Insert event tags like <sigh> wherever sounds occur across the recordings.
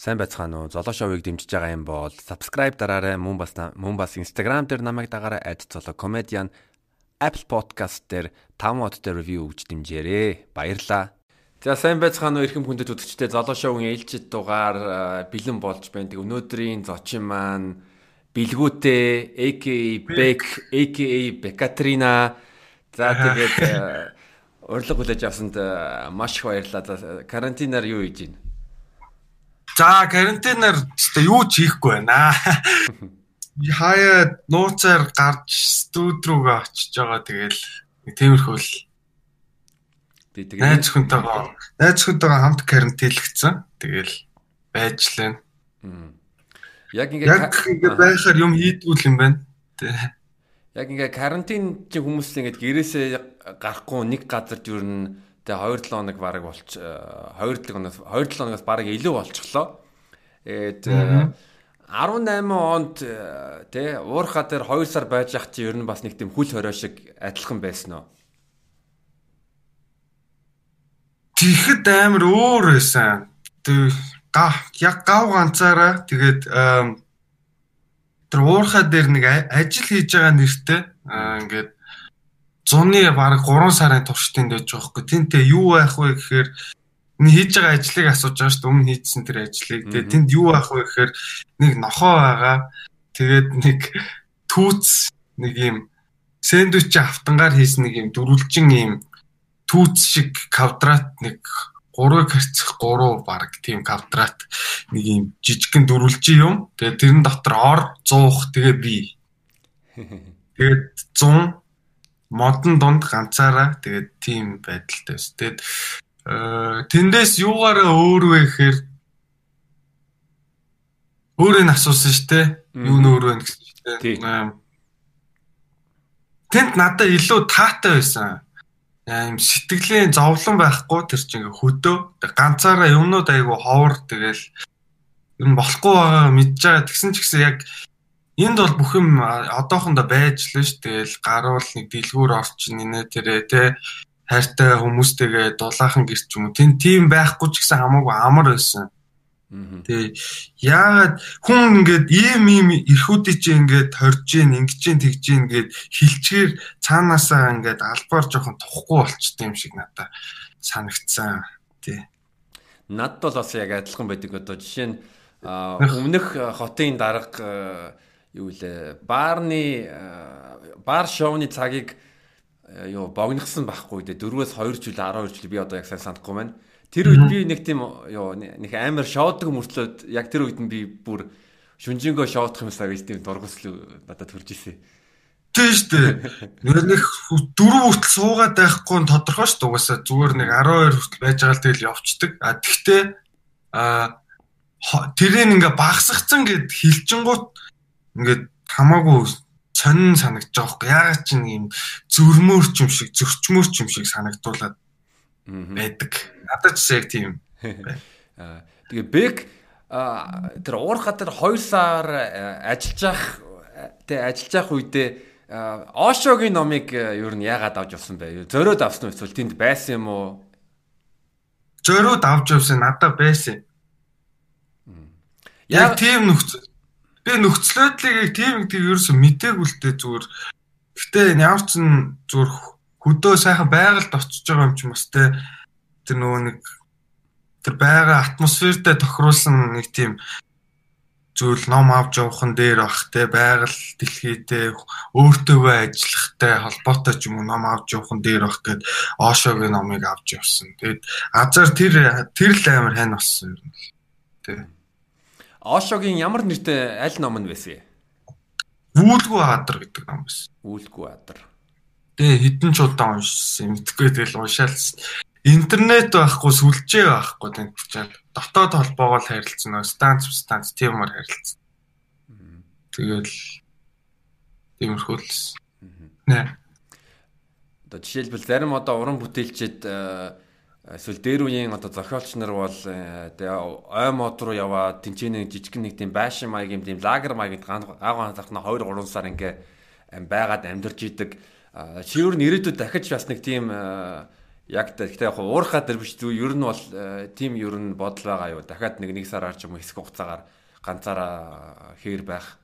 Сайн байцгаана уу? Золоо шоуийг дэмжиж байгаа юм бол subscribe дараарай. Мөн бас мөн бас Instagram дээр намайг дагаарай. @золоо comedian Apple Podcast дээр 5 модтой review өгч дэмжээрэй. Баярлалаа. За сайн байцгаана уу эрхэм хүндэт үзэгчдээ Золоо шоугийн ээлжид дугаар бэлэн болж байна. Өнөөдрийн зочин маань Билгүүтэй AKA Beck AKA Bekatrina за тэгээд урилга хүлээж авсанд маш их баярлалаа. Карантинаар юу хийж байна? За карантинаар өстой юу ч хийхгүй байна. <laughs> Хаяа нууцаар гарч студ руугаа очиж байгаа тэгэл тиймэрхүү л би тэгээ найз хүнтэйгээ найз хүнтэйгээ хамт карантинлэгдсэн. Тэгэл байж лэн. Яг ингээ байхаар юм хийдгүүл юм байна. Яг ингээ карантин чи хүмүүс л ингээ гэрээсээ гарахгүй нэг газар жүрнэ Тэгээ 2 7 хоног баг болч 2 7 хоногоос 2 7 хоногоос баг илүү болчихлоо. Тэгээд 18 онд тий уурхаа дээр 2 сар байж ах чи ер нь бас нэг тийм хүл хорио шиг адилхан байсан уу? Тэгэхэд амар өөр байсан. Тэг яг гав ганцаараа тэгээд тэр уурхаа дээр нэг ажил хийж байгаа нэртэй ингээд зуны баг 3 сарын туршид байж байгаа хгүй. Тэнтэй юу байх вэ гэхээр энэ хийж байгаа ажлыг асууж байгаа шүү дээ. Өмнө хийдсэн тэр ажлыг. Тэгээ тэнд юу байх вэ гэхээр нэг нохоо байгаа. Тэгээд нэг түүц нэг юм сэндвич автангаар хийсэн нэг юм дөрвөлжин юм түүц шиг квадрат нэг 3 гэрцэх 3 баг тийм квадрат нэг юм жижигхэн дөрвөлжин юм. Тэгээд тэрэн дотор ор 100 тэгээ би. <laughs> Тэгээд 100 модон дунд ганцаараа тэгээд тийм байдалтай байсан. Тэгээд тэндээс юугаараа өөр вэ гэхээр өөрөө нь асуусан шүү дээ. Юу нөр вэ гэсэн шүү дээ. Тэнд надад илүү таатай байсан. Ийм сэтгэлийн зовлон байхгүй тэр чинь ингээ хөдөө ганцаараа юмнууд айгу ховор тэгэл юм болохгүй байгаа мэдж байгаа тэгсэн ч гэсэн яг Энд бол бүх юм одоохондоо байж л ш тэгэл гаруул нэг дэлгүүр орчин инэ тэрэ тэ хайртай хүмүүстэйгээ дулаахан гэрч юм уу тэн тийм байхгүй ч гэсэн хамаагүй амар байсан. Тэг яагаад хүн ингээд ийм ийм эрхүүдий чи ингээд хорж гин ингэж гин тэгж гин ингээд хилчгээр цаанаасаа ингээд албаар жоохон тухгүй болчтой юм шиг надад санагдсан. Тий. Надд бол бас яг адилхан байдаг одоо жишээ нь өмнөх хотын дарга юу лээ баарны баар шоуны цагийг юу богнохсон байхгүй дээ 4-өөс 2 жил 12 жил би одоо яг сайн санахгүй байна. Тэр үед би нэг тийм юу нэг амар шоудаг мөртлөөд яг тэр үед нь би бүр шүнжингөө шоудах юмсаа гэж тийм дургуйсл надад төрж исэн. Тийм шүү дээ. Нэг дөрөв хүртэл суугаад байхгүй нь тодорхой шүү дээ. Угаасаа зүгээр нэг 12 хүртэл байж байгаа л тэгэл явцдаг. А тэгтээ а тэрийг ингээ багсгацсан гэд хилчингууд ингээд хамаагүй сонин санагдаж байгаа хөөе. Ягаад ч юм зөрмөөрч юм шиг, зөрчмөөрч юм шиг санагдуулаад байдаг. Надад ч яг тийм. <laughs> Аа тэгээ бэк тэр уурхаа тэр 2 сар ажиллаж ах тэг ажиллаж ах үедээ Ошогийн номыг юу н яагаад авч явсан бэ? Зөрөөд авсан уу эсвэл тэнд байсан юм уу? Зөрөөд авч явсан надад байсан. Яг тийм нөхцөл Би нөхцөлөдлийг тийм тийм ерөөсө мтээгүй л дээ зүгээр. Гэтэ ямар ч зүгээр хөдөө сайхан байгальд очиж байгаа юм ч бас те тэр нөгөө нэг тэр байгаа атмосфертэй тохируулсан нэг тийм зүйл ном авч явахын дээр бах те байгаль дэлхийтэй өөртөөгөө ажиллахтай холбоотой ч юм уу ном авч явахын дээр бах гэд Ошогийн номыг авч явсан. Тэгээд азар тэр тэр л амар хань болсон юм. Тэ. Ошогийн ямар нэртэй аль ном нь байсан юм? Үүлгүй хаадар гэдэг ном байсан. Үүлгүй хаадар. Тэгээ хідэн ч удаан уншсан. Мэдхгүй тэгэл уншаал. Интернет байхгүй, сүлжээ байхгүй тань чаал. Дотоод холбоогоор харилцсан нөө станц станц тиймэр харилцсан. Тэгэл тиймэрхүү л. Нэ. Одоо жишээлбэл зарим одоо уран бүтээлчд эсвэл дээр үеийн одоо зохиолч нар бол э, тэгээ ой мод руу яваад тэнцэнэ жижигхэн нэг тийм байшин маяг юм тийм лагер маяг агуу анзаархна 2 3 сар ингээ байгаад амьдарч идэг. Шиүр нь ирээдүйд дахиж бас нэг тийм яг гэхдээ яг уурхаа дээр биш зү ер нь бол тим ер нь бодол байгаа юу. Дахиад нэг нэг сараар ч юм уу хэсэг хугацаагаар ганцаараа хээр байх.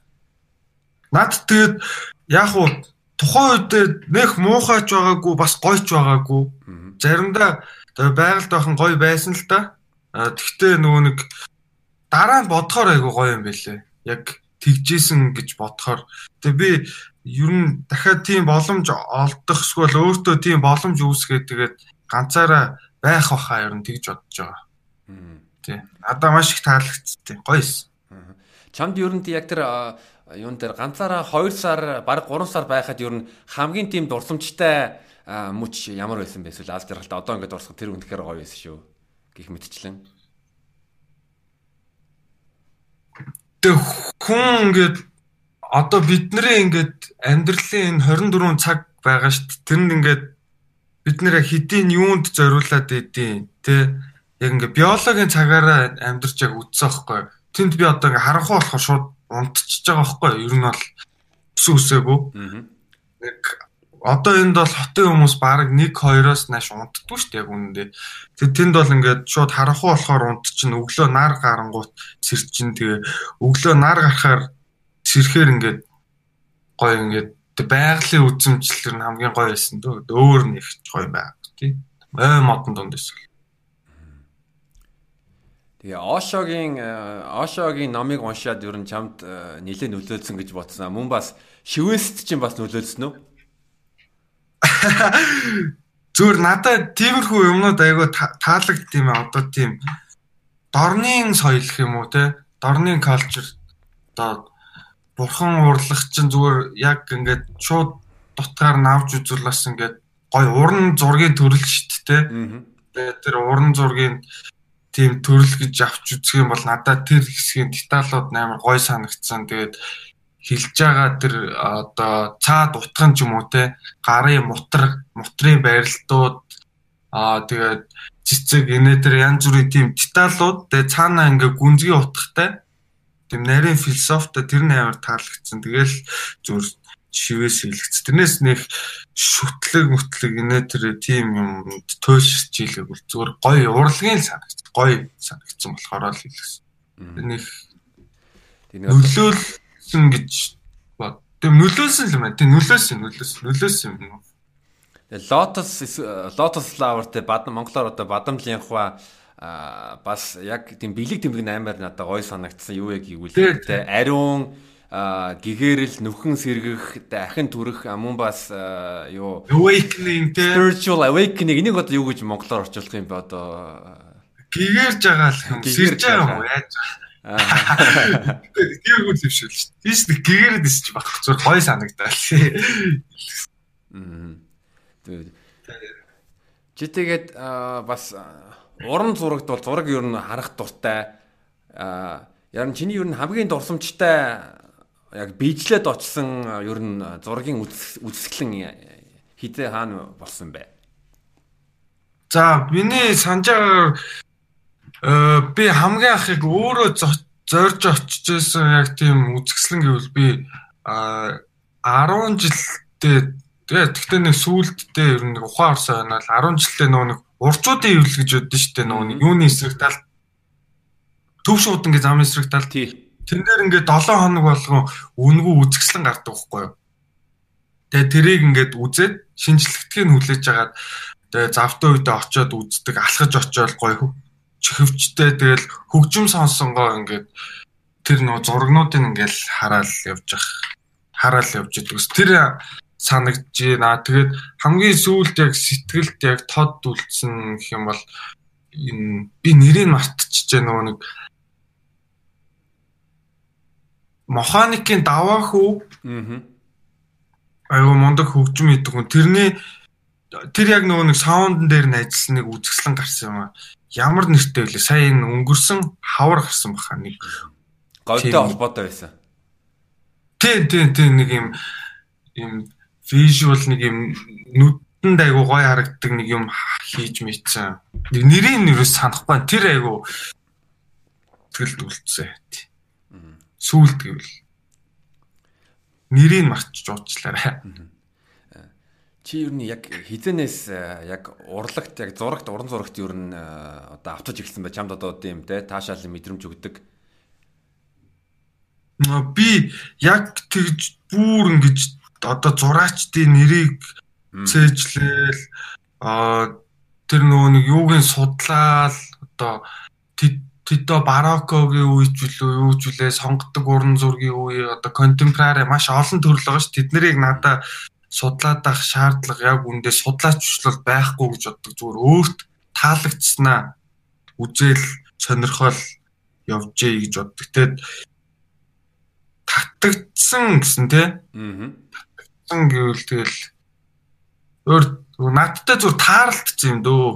Над тэгээд яг уу тухайн үед нэх муухайч байгаагүй бас гойч байгаагүй. Заримдаа байгальд байхан гоё байсан л да. Тэгтээ нөгөө нэг дараа нь бодохоор айгу гоё юм байлээ. Яг тэгжсэн гэж бодохоор. Тэгээ би ер нь дахиад тийм боломж олдох эсвэл өөртөө тийм боломж үүсгээд тэгээд ганцаараа байх баха ер нь тэгж бодож байгаа. Тий. Надаа маш их таалагдсан. Гоё эс. Чамд ер нь яг тэр юун дээр ганцаараа 2 сар баг 3 сар байхад ер нь хамгийн тийм дурсамжтай мөч ямар байсан бэ эсвэл аль жаргалтай одоо ингээд дурсах тэр үнэхээр гоё байсан шүү. Гэх мэтчлэн. Тэг хүн ингээд одоо бидний ингээд амьдралын 24 цаг байгаа шүү дээ. Тэрэнд ингээд бид нэр хэдийн юунд зориулаад идэв те яг ингээ биологийн цагаараа амьдарч яг үтсэн аахгүй. Тэнд би одоо ингээ харанхуй болохоор шууд унтчихж байгаа аахгүй. Ер нь бол өсөө өсөөгөө. Нэг одоо энд бол хотын хүмүүс баг 1 2-оос нааш унтдаггүй шүү дээ яг үнэндээ. Тэг тэнд бол ингээд шууд харанхуй болохоор унтчихна. Өглөө нар гарангуут сэрчин тэгээ өглөө нар гарахаар сэрхээр ингээд гоё ингээд байгалийн үзэмжлэл нь хамгийн гоё байсан дөө. Өөр нэг гоё байг тий. Ой модон дунд эсвэл. Тэгээ Ошогийн Ошогийн номыг уншаад ер нь чамд нэлээд нөлөөлсөн гэж бодсон. Мөн бас шивэст чинь бас нөлөөлсөн үү? Зүгээр надад тиймэрхүү юмнууд айгүй таалагдт юм аа. Одоо тийм дорны соёл гэх юм уу те? Дорны culture одоо бурхан урлах чинь зүгээр яг ингээд шууд дутгаар навж үзвэл бас ингээд гой уран зургийн төрөл шүү дээ. Тэгээд тэр уран зургийн тийм төрөл гэж авч үзэх юм бол надад тэр хэсгийн деталууд амар гой санагдсан. Тэгээд хилж байгаа тэр одоо цаад утган ч юм уу те гарын мутар мутрын байралтууд аа тэгээд цэцэг инээ тэр янз бүрийн тийм деталууд тэгээд цаана ингээ гүнзгий утгатай тийм нарийн философитой тэр нь амар таалагдсан. Тэгэл зүгээр шивээс хэлэгц. Тэрнээс нэг шүтлэг мүтлэг инээ тэр тийм юм туйлширч ийлэг бол зүгээр гоё урлагийн санагц. Гоё санагдсан болохоор л хэлсэн. Нэг нөлөөлсөн гэж бод. Тэг нөлөөлсөн л юм байна. Тэг нөлөөсөн нөлөөсөн нөлөөсөн юм. Lotus Lotus Flower те бад Монголоор одоо бадамлын хва а бас яг тийм бэлэг тэмдэг аймаар надад гой санагдсан юу яг гэвэл тэ ариун гэгэрэл нүхэн сэргэх дахин төрөх мөн бас юу? Awakening тэ spiritual awakening энийг одоо юу гэж монголоор орчуулах юм бэ одоо? Гэгэрж байгаа л юм. Сэрж байгаа. юм уу яаж Гэгэргүй юм шүү дээ. Тийш нэг гэгэрэд исч баг. Зүгээр гой санагдаа. Мм. Чи тэгээд бас уран зурагт бол зураг ер нь харах дуртай. Аа яг чиний ер нь хамгийн дурсамжтай яг биежлээд очсон ер нь зургийн үзэсгэлэн хідээ хаана болсон бэ? За миний санджаагаар би хамгийн ахыг өөрөө зорж очиж байсан яг тийм үзэсгэлэн гэвэл би 10 жилдээ тэгээ тэгтээ нэг сүултдээ ер нь нэг ухаан орсон байна л. 10 жилдээ нөгөө нэг урчуудын эвлэл гэж боддоо шүү дээ. Нөгөө юуны эсрэг тал? Төв шууд ингээ зам эсрэг тал? Тий. Тэн дээр ингээ 7 хоног болгон үнгүү үзэсгэлэн гардаг байхгүй юу? Тэгээ тэрийг ингээд үзээд шинжлэхдгийг хүлээж агаад тэгээ завтай үедээ очиод үздэг алхаж очиод гоё чихвчтэй тэгэл хөгжим сонсонгоо ингээд тэр нөө зургнуудыг ингээл хараал явж ах хараал явж идэг. Тэр санагдж байна. Тэгээд хамгийн сүүлд яг сэтгэлд яг тод үлдсэн гэх юм бол энэ би нэрийг мартчихжээ нөгөө нэг механикийн даваа хүү. Аа. Айгу мундаг хөгжим хийдэг хүн. Тэрний тэр яг нөгөө нэг саундн дээр нь ажилласан нэг үзэсгэлэн гарсан юм аа. Ямар нэртэй вэ? Сая энэ өнгөрсөн хавар гарсан баха нэг говьтой холбоотой байсан. Тийм тийм тийм нэг юм юм visual нэг юм нүдэнд айгу гой харагддаг нэг юм хийж мэдсэн. Нэрийг нэрээс санахгүй. Тэр айгу тэгэл үлдсэн. Сүүлд гэвэл нэрийг мартчих уучлаарай. Чи ер нь яг хизэнээс яг урлагт яг зурагт уран зурагт ер нь одоо автаж эхэлсэн бай. Чамд одоо тийм те таашаалын мэдрэмж өгдөг. Би яг тэгж бүр ингэж одоо зураачдын нэрийг цээжлээл а тэр нөгөө нэг юуг нь судлаал одоо Тито бароккогийн үеч үлээ юу ч үлээ сонгодог уран зургийн үе одоо контемпорари маш олон төрөл байгаа ш. Тэднийг надаа судлаад авах шаардлага яг үндэ судлааччлал байхгүй гэж боддог зүгээр өөрт таалагдсанаа үзэл сонирхол явжээ гэж боддог. Тэгэд татагдсан гэсэн тий. Аа. Татагдсан гэвэл тэгэл өөр надтай зүгээр таарлтсан юм дөө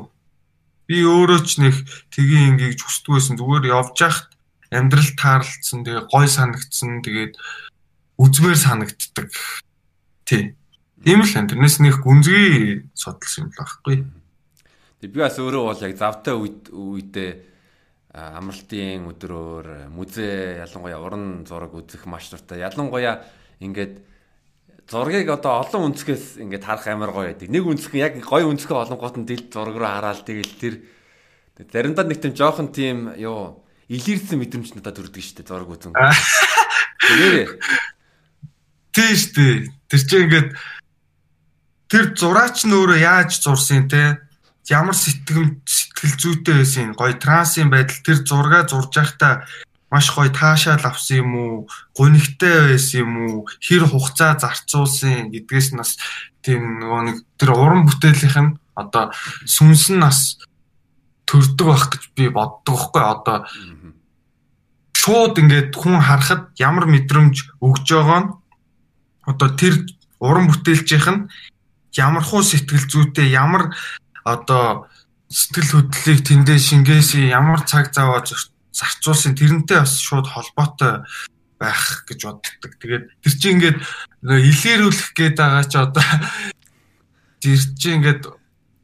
би өөрөө ч нэг тгийн ингийг хүсдэг байсан. Зүгээр явж яхад амьдрал таарлцсан. Тэгээ гой санагдсан. Тэгээд үзмээр санагддаг. Тий. Тийм л. Тэрнээс нэг гүнзгий судалсан юм л байхгүй. Тэг би бас өөрөө бол яг завтай үед үедээ амралтын өдрөөр музей ялангуяа уран зураг үзэх маш дуртай. Ялангуяа ингээд зургийг одоо олон өнцгөөс ингээд харах амар гоё байдаг. Нэг өнцг яг гоё өнцгөө олонгот нь дэлд зураг руу хараад тэгэл тэр заримдаа нэг тийм жоохон тийм юу илэрсэн мэдрэмж надад төрдөг шүү дээ зураг үзэн. <laughs> Тэрээ. Тийм шүү дээ. Тэр чинь ингээд тэр зураач нь өөрөө яаж зурсан те? Ямар сэтгэм сэтгэл зүйтэй байсан? Гоё трансын байдал. Тэр зургаа зурж байхдаа маш гоё таашаал авсан юм уу, гонигтай байсан юм уу, хэр хугацаа зарцуулсан? Гэдгээс нас тийм нөгөө нэг тэр уран бүтээлийнх нь одоо сүнс нь нас төрдөг байх гэж би боддог байхгүй. Одоо шууд ингээд хүн харахад ямар мэдрэмж өгж байгаа нь одоо тэр уран бүтээлчийнх нь ямар хуу сэтгэл зүйтэй ямар одоо сэтгэл хөдлөлийг тэндээ шингээсэн ямар цаг зав зарцуулсан тэрнтэй бас шууд холбоотой байх гэж боддог. Тэгээд тэр чинь ингээд илэрүүлэх гээд байгаа ч одоо <laughs> тэр чинь ингээд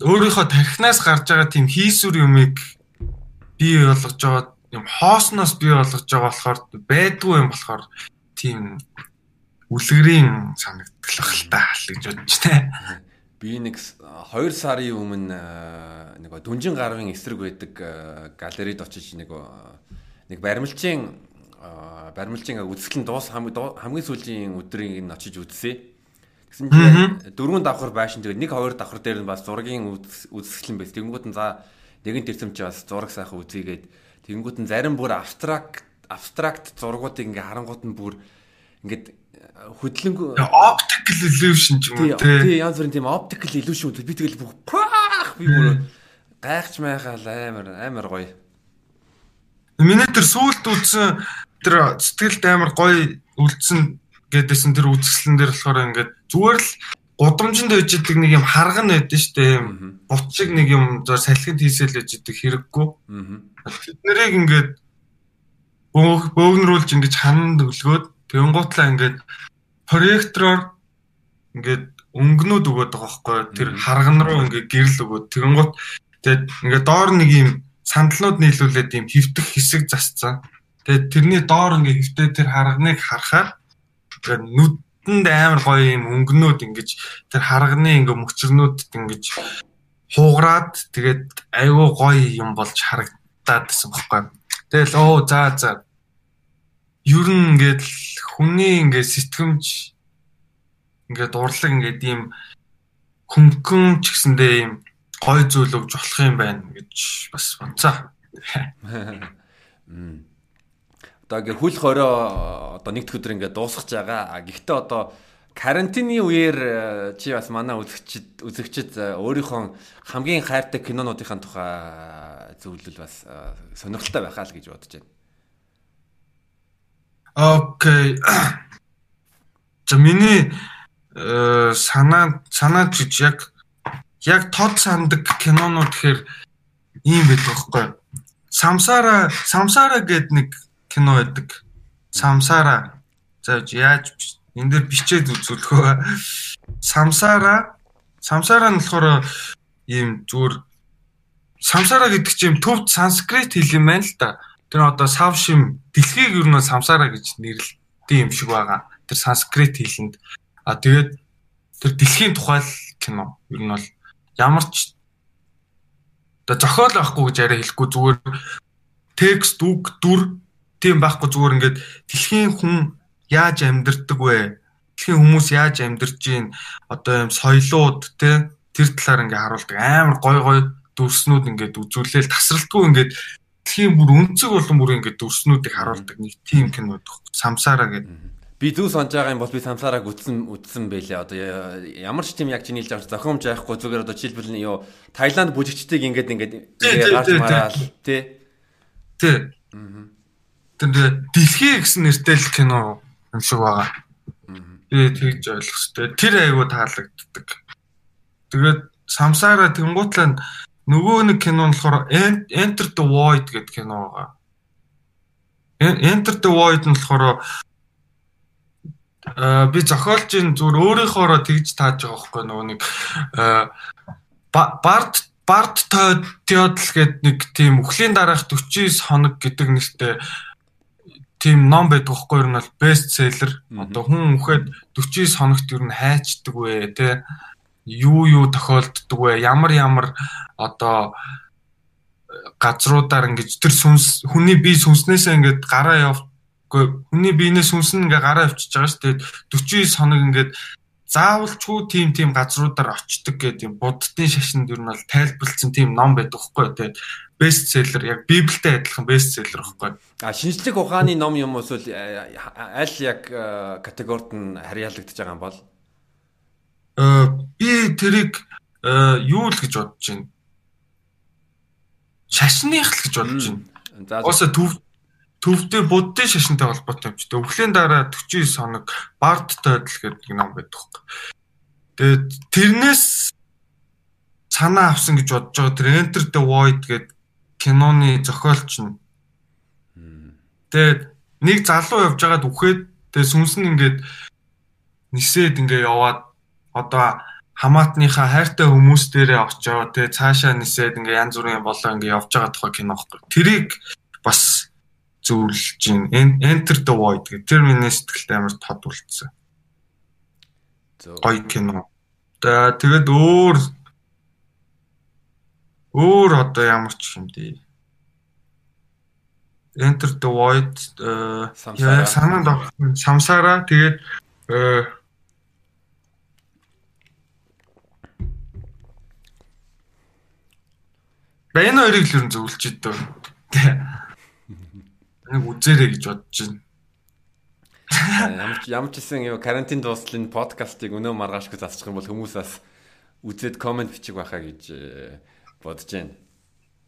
өөрийнхөө тархинаас гарч байгаа тийм хийсүр юмыг бий болгож байгаа юм хоосноос бий болгож байгаа болохоор байдгүй юм болохоор тийм үлгэрийн санагдах л та гэж бодож таа. <laughs> Би нэг 2 сарын өмнө нэг дүнжин гарвын эсрэг байдаг галерейд очиж нэг нэг баримлчийн баримлчийн үзэсгэлэн дуус хамгийн сүүлийн өдрийг нь очиж үзсэн. Тэгсэн чинь дөрвөн давхар байшин тэгээд нэг хоёр давхар дээр нь бас зургийн үзэсгэлэн байс. Тэнгүүд нь за нэгэн тэрсэмч бас зураг сайхан үзийгээд тэнгүүд нь зарим бүр абстракт абстракт зургуудыг ингээ харангууд нь бүр ингээд хөдөлгөөн optical illusion ч юм уу тий янз бүрийн тийм optical illusion би тэгэл бүх би бүр гайхч майхаал амар амар гоё. Миний тэр сүулт үзсэн тэр сэтгэлд амар гоё үлдсэн гэдээсэн тэр үзэсгэлэн дээр болохоор ингээд зүгээр л гудамжинд байж идэг нэг юм харган байдсан шүү дээ. Бут шиг нэг юм зөөр салхинд хийсэл байж идэг хэрэггүй. Тэд нарыг ингээд бөөгнөрүүлж ингэж хананд өлгөөд тэгэн гутлаа ингээд проектороор ингээд өнгөнүүд өгöd байгаа байхгүй тэр харган руу ингээд гэрэл өгöd тэгэн гут тэгээд ингээд доор нэг юм сандалнууд нийлүүлээд юм хөвтөх хэсэг засцсан. Тэгээд тэрний доор ингээд хөвтөө тэр харганыг харахаар ингээд нүдэнд амар гоё юм өнгөнүүд ингээд тэр харганы ингээд мөчрнүүдэд ингээд хуугараад тэгээд айгүй гоё юм болж харагдаад байсан байхгүй тэгэл оо за за ер нь ингээд хүний ингээд сэтгэмж ингээд урлаг ингээд ийм хөнгөн ч гэсэндээ ийм гой зүйл өгж болох юм байна гэж бас бодцоо. Одоо ингээ хөл хороо одоо нэг өдөр ингээ дуусгаж байгаа. Гэхдээ одоо карантины үеэр э, чи бас манай үзэгчд үзэгчд э, өөрийнхөө хамгийн хайртай кинонуудын тухай зөвлөл бас э, сонирхолтой байхаа л гэж бодож байна. Окей. За миний э, санаа санаа гэж яг яг тод сандаг кинонууд гэхээр ийм байдаг байхгүй. Самсара Самсара гэдэг нэг кино байдаг. Самсара. За яаж энэ дээр бичээд үзүүлэхөө. Самсара Самсара нь болохоор ийм зүгээр Самсара гэдэг чинь төвд санскрит хэл юм байна л да. Тэр одоо савшим дэлхийг ер нь самсара гэж нэрлэдэг юм шиг байгаа. Тэр санскрит хэлэнд. А тэгээд тэр дэлхийн тухай кино. Ер нь бол ямар ч одоо зохиол байхгүй гэж яриа хэлэхгүй зүгээр текст үг дүр тийм байхгүй зүгээр ингээд дэлхийн хүн яаж амьдэрдэг вэ? Дэлхийн хүмүүс яаж амьдарч ийн одоо юм соёлууд те тэр талаар ингээ харуулдаг амар гой гой дүрснүүд ингээд үзүүлээл тасралтгүй ингээд дэлхийн бүр өнцөг болон бүр ингээд дүрснүүдийг харуулдаг нэг тийм кинод самсараа гэдэг би зүг сонж байгаа юм бол би самсараг үтсэн үтсэн байлээ. Одоо ямар ч тийм яг чиний хэлж байгаа зохиомж байхгүй зүгээр одоо жишээлбэл юу Таиланд бүжигчдийг ингээд ингээд гарч мараал тий. Тий. Тэр дэлхий гэсэн нэртэй л кино юм шиг байгаа. Би тэгж ойлгох хэвээр. Тэр айгуу таалагддаг. Тэгээд самсараа тэнгуутлаа нөгөө нэг кино нь болохоор Enter the Void гэдэг кино байгаа. Enter the Void нь болохоор Э, би зохиолчийн зүгээр өөрийнхоороо тэгж тааж байгаа байхгүй нөгөө нэг бард бард теодл гэдэг нэг тийм өхлийн дараах 49 хоног гэдэг нэртэй тийм ном байдаг байхгүй юу нь бол бест селлер одоо хүн үхээд 49 хоногт юу н хайчдаг вэ те юу юу тохиолддог вэ ямар ямар одоо газруудаар ингэж тэр сүнс хүний бие сүнснээсээ ингэж гараа явж Гэхдээ хүний биенээс сүнсэн ингээ гараа авчиж байгаа шүү дээ. 49 хоног ингээд заавалчгүй тийм тийм газруудаар очдөг гэдэг юм буддын шашинд юу нь бол тайлбарлсан тийм ном байдаг хгүй тий. Бест селлер яг библиэтэй адилхан бест селлер хгүй. А шинжлэх ухааны ном юм эсвэл э, аль яг э, категорид нь харьяалагдаж байгаа юм бол? Э би тэрийг э, юу л гэж бодож байна. Шашных л гэж бодож байна. Ууса төв төвдөө буддын шашинтай холбоотой юм ч дээ. Өвхлийн дараа 49 хоног бард тойдол гэдэг ном байдаг хөөе. Тэгээд тэрнээс санаа авсан гэж бодож байгаа тэр Enter the Void гэдэг киноны зохиолч нь. Тэгээд нэг залуу явж байгаад үхээд тэгээд сүнс нь ингээд нисээд ингээ яваад одоо хамаатныхаа хайртай хүмүүс дээрээ очоо тэгээ цаашаа нисээд ингээ янз бүрийн болоо ингээ явж байгаа тухай кино байхгүй. Тэрийг бас зөвлөж чинь Enter the Void гэх тэр миний сэтгэлд амар тод үлдсэн. Гоё кино. Тэгээд өөр өөр одоо ямар ч юм дээ. Enter the Void яа санаанд самсараа тэгээд Бэн хоёрыг л ер нь зөвлөж идэв. Нэг үзээрэй гэж бодож байна. Ямар ч ямар ч гэсэн юм карантин дуустал энэ подкастыг өнөө маргаашгүй засчих юм бол хүмүүсээс үзээд комент бичих байхаа гэж э, бодож байна.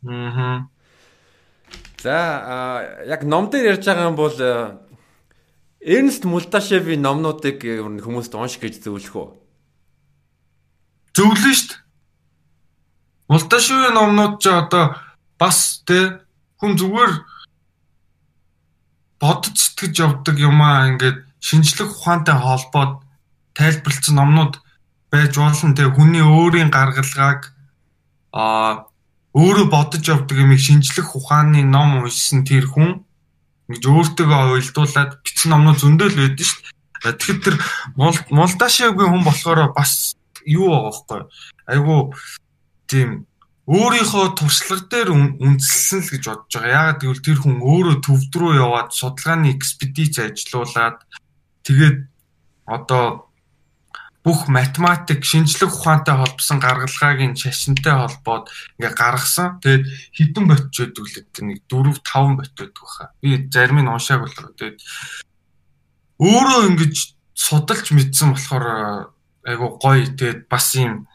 Аа. За яг ном дээр ярьж байгаа юм бол э, Эрнст Мулташевийн номнуудыг э, хүмүүст унших гэж зөвлөх үү? Зөвлөн шүү дээ. Мулташевийн номнууд ч одоо бас тэ хүн зүгээр бодож сэтгэж явдаг юмаа ингээд шинжлэх ухаантай холбоод тайлбарлсан номнууд байж болно те хүний өөрийн гаргалгааг а өөрөө бодож явдаг юмыг шинжлэх ухааны ном уншсан тэр хүн гэж өөртөө уйлдуулад бичсэн номнууд зөндөл байдаг шүү дээ. Тэгэхээр тэр Молдашевгийн хүн болохоор бас юу байгаа байхгүй айгу тийм өөрийнхөө туршлага дээр үндэслэн л гэж бодож байгаа. Яагаад гэвэл тэр хүн өөрөө төвд рүү яваад судалгааны экспедиц ажиллуулад тэгээд одоо бүх математик, шинжлэх ухаантай холбосон гаргалгааг нь шашинтай холбоод ингээ гаргасан. Тэгээд хідэн ботч байдаг л гэдэг нэг 4 5 бот байдаг баха. Би зарим нь уншааг болохоор тэгээд өөрөө ингэж судалж мэдсэн болохоор айгу гоё тэгээд бас юм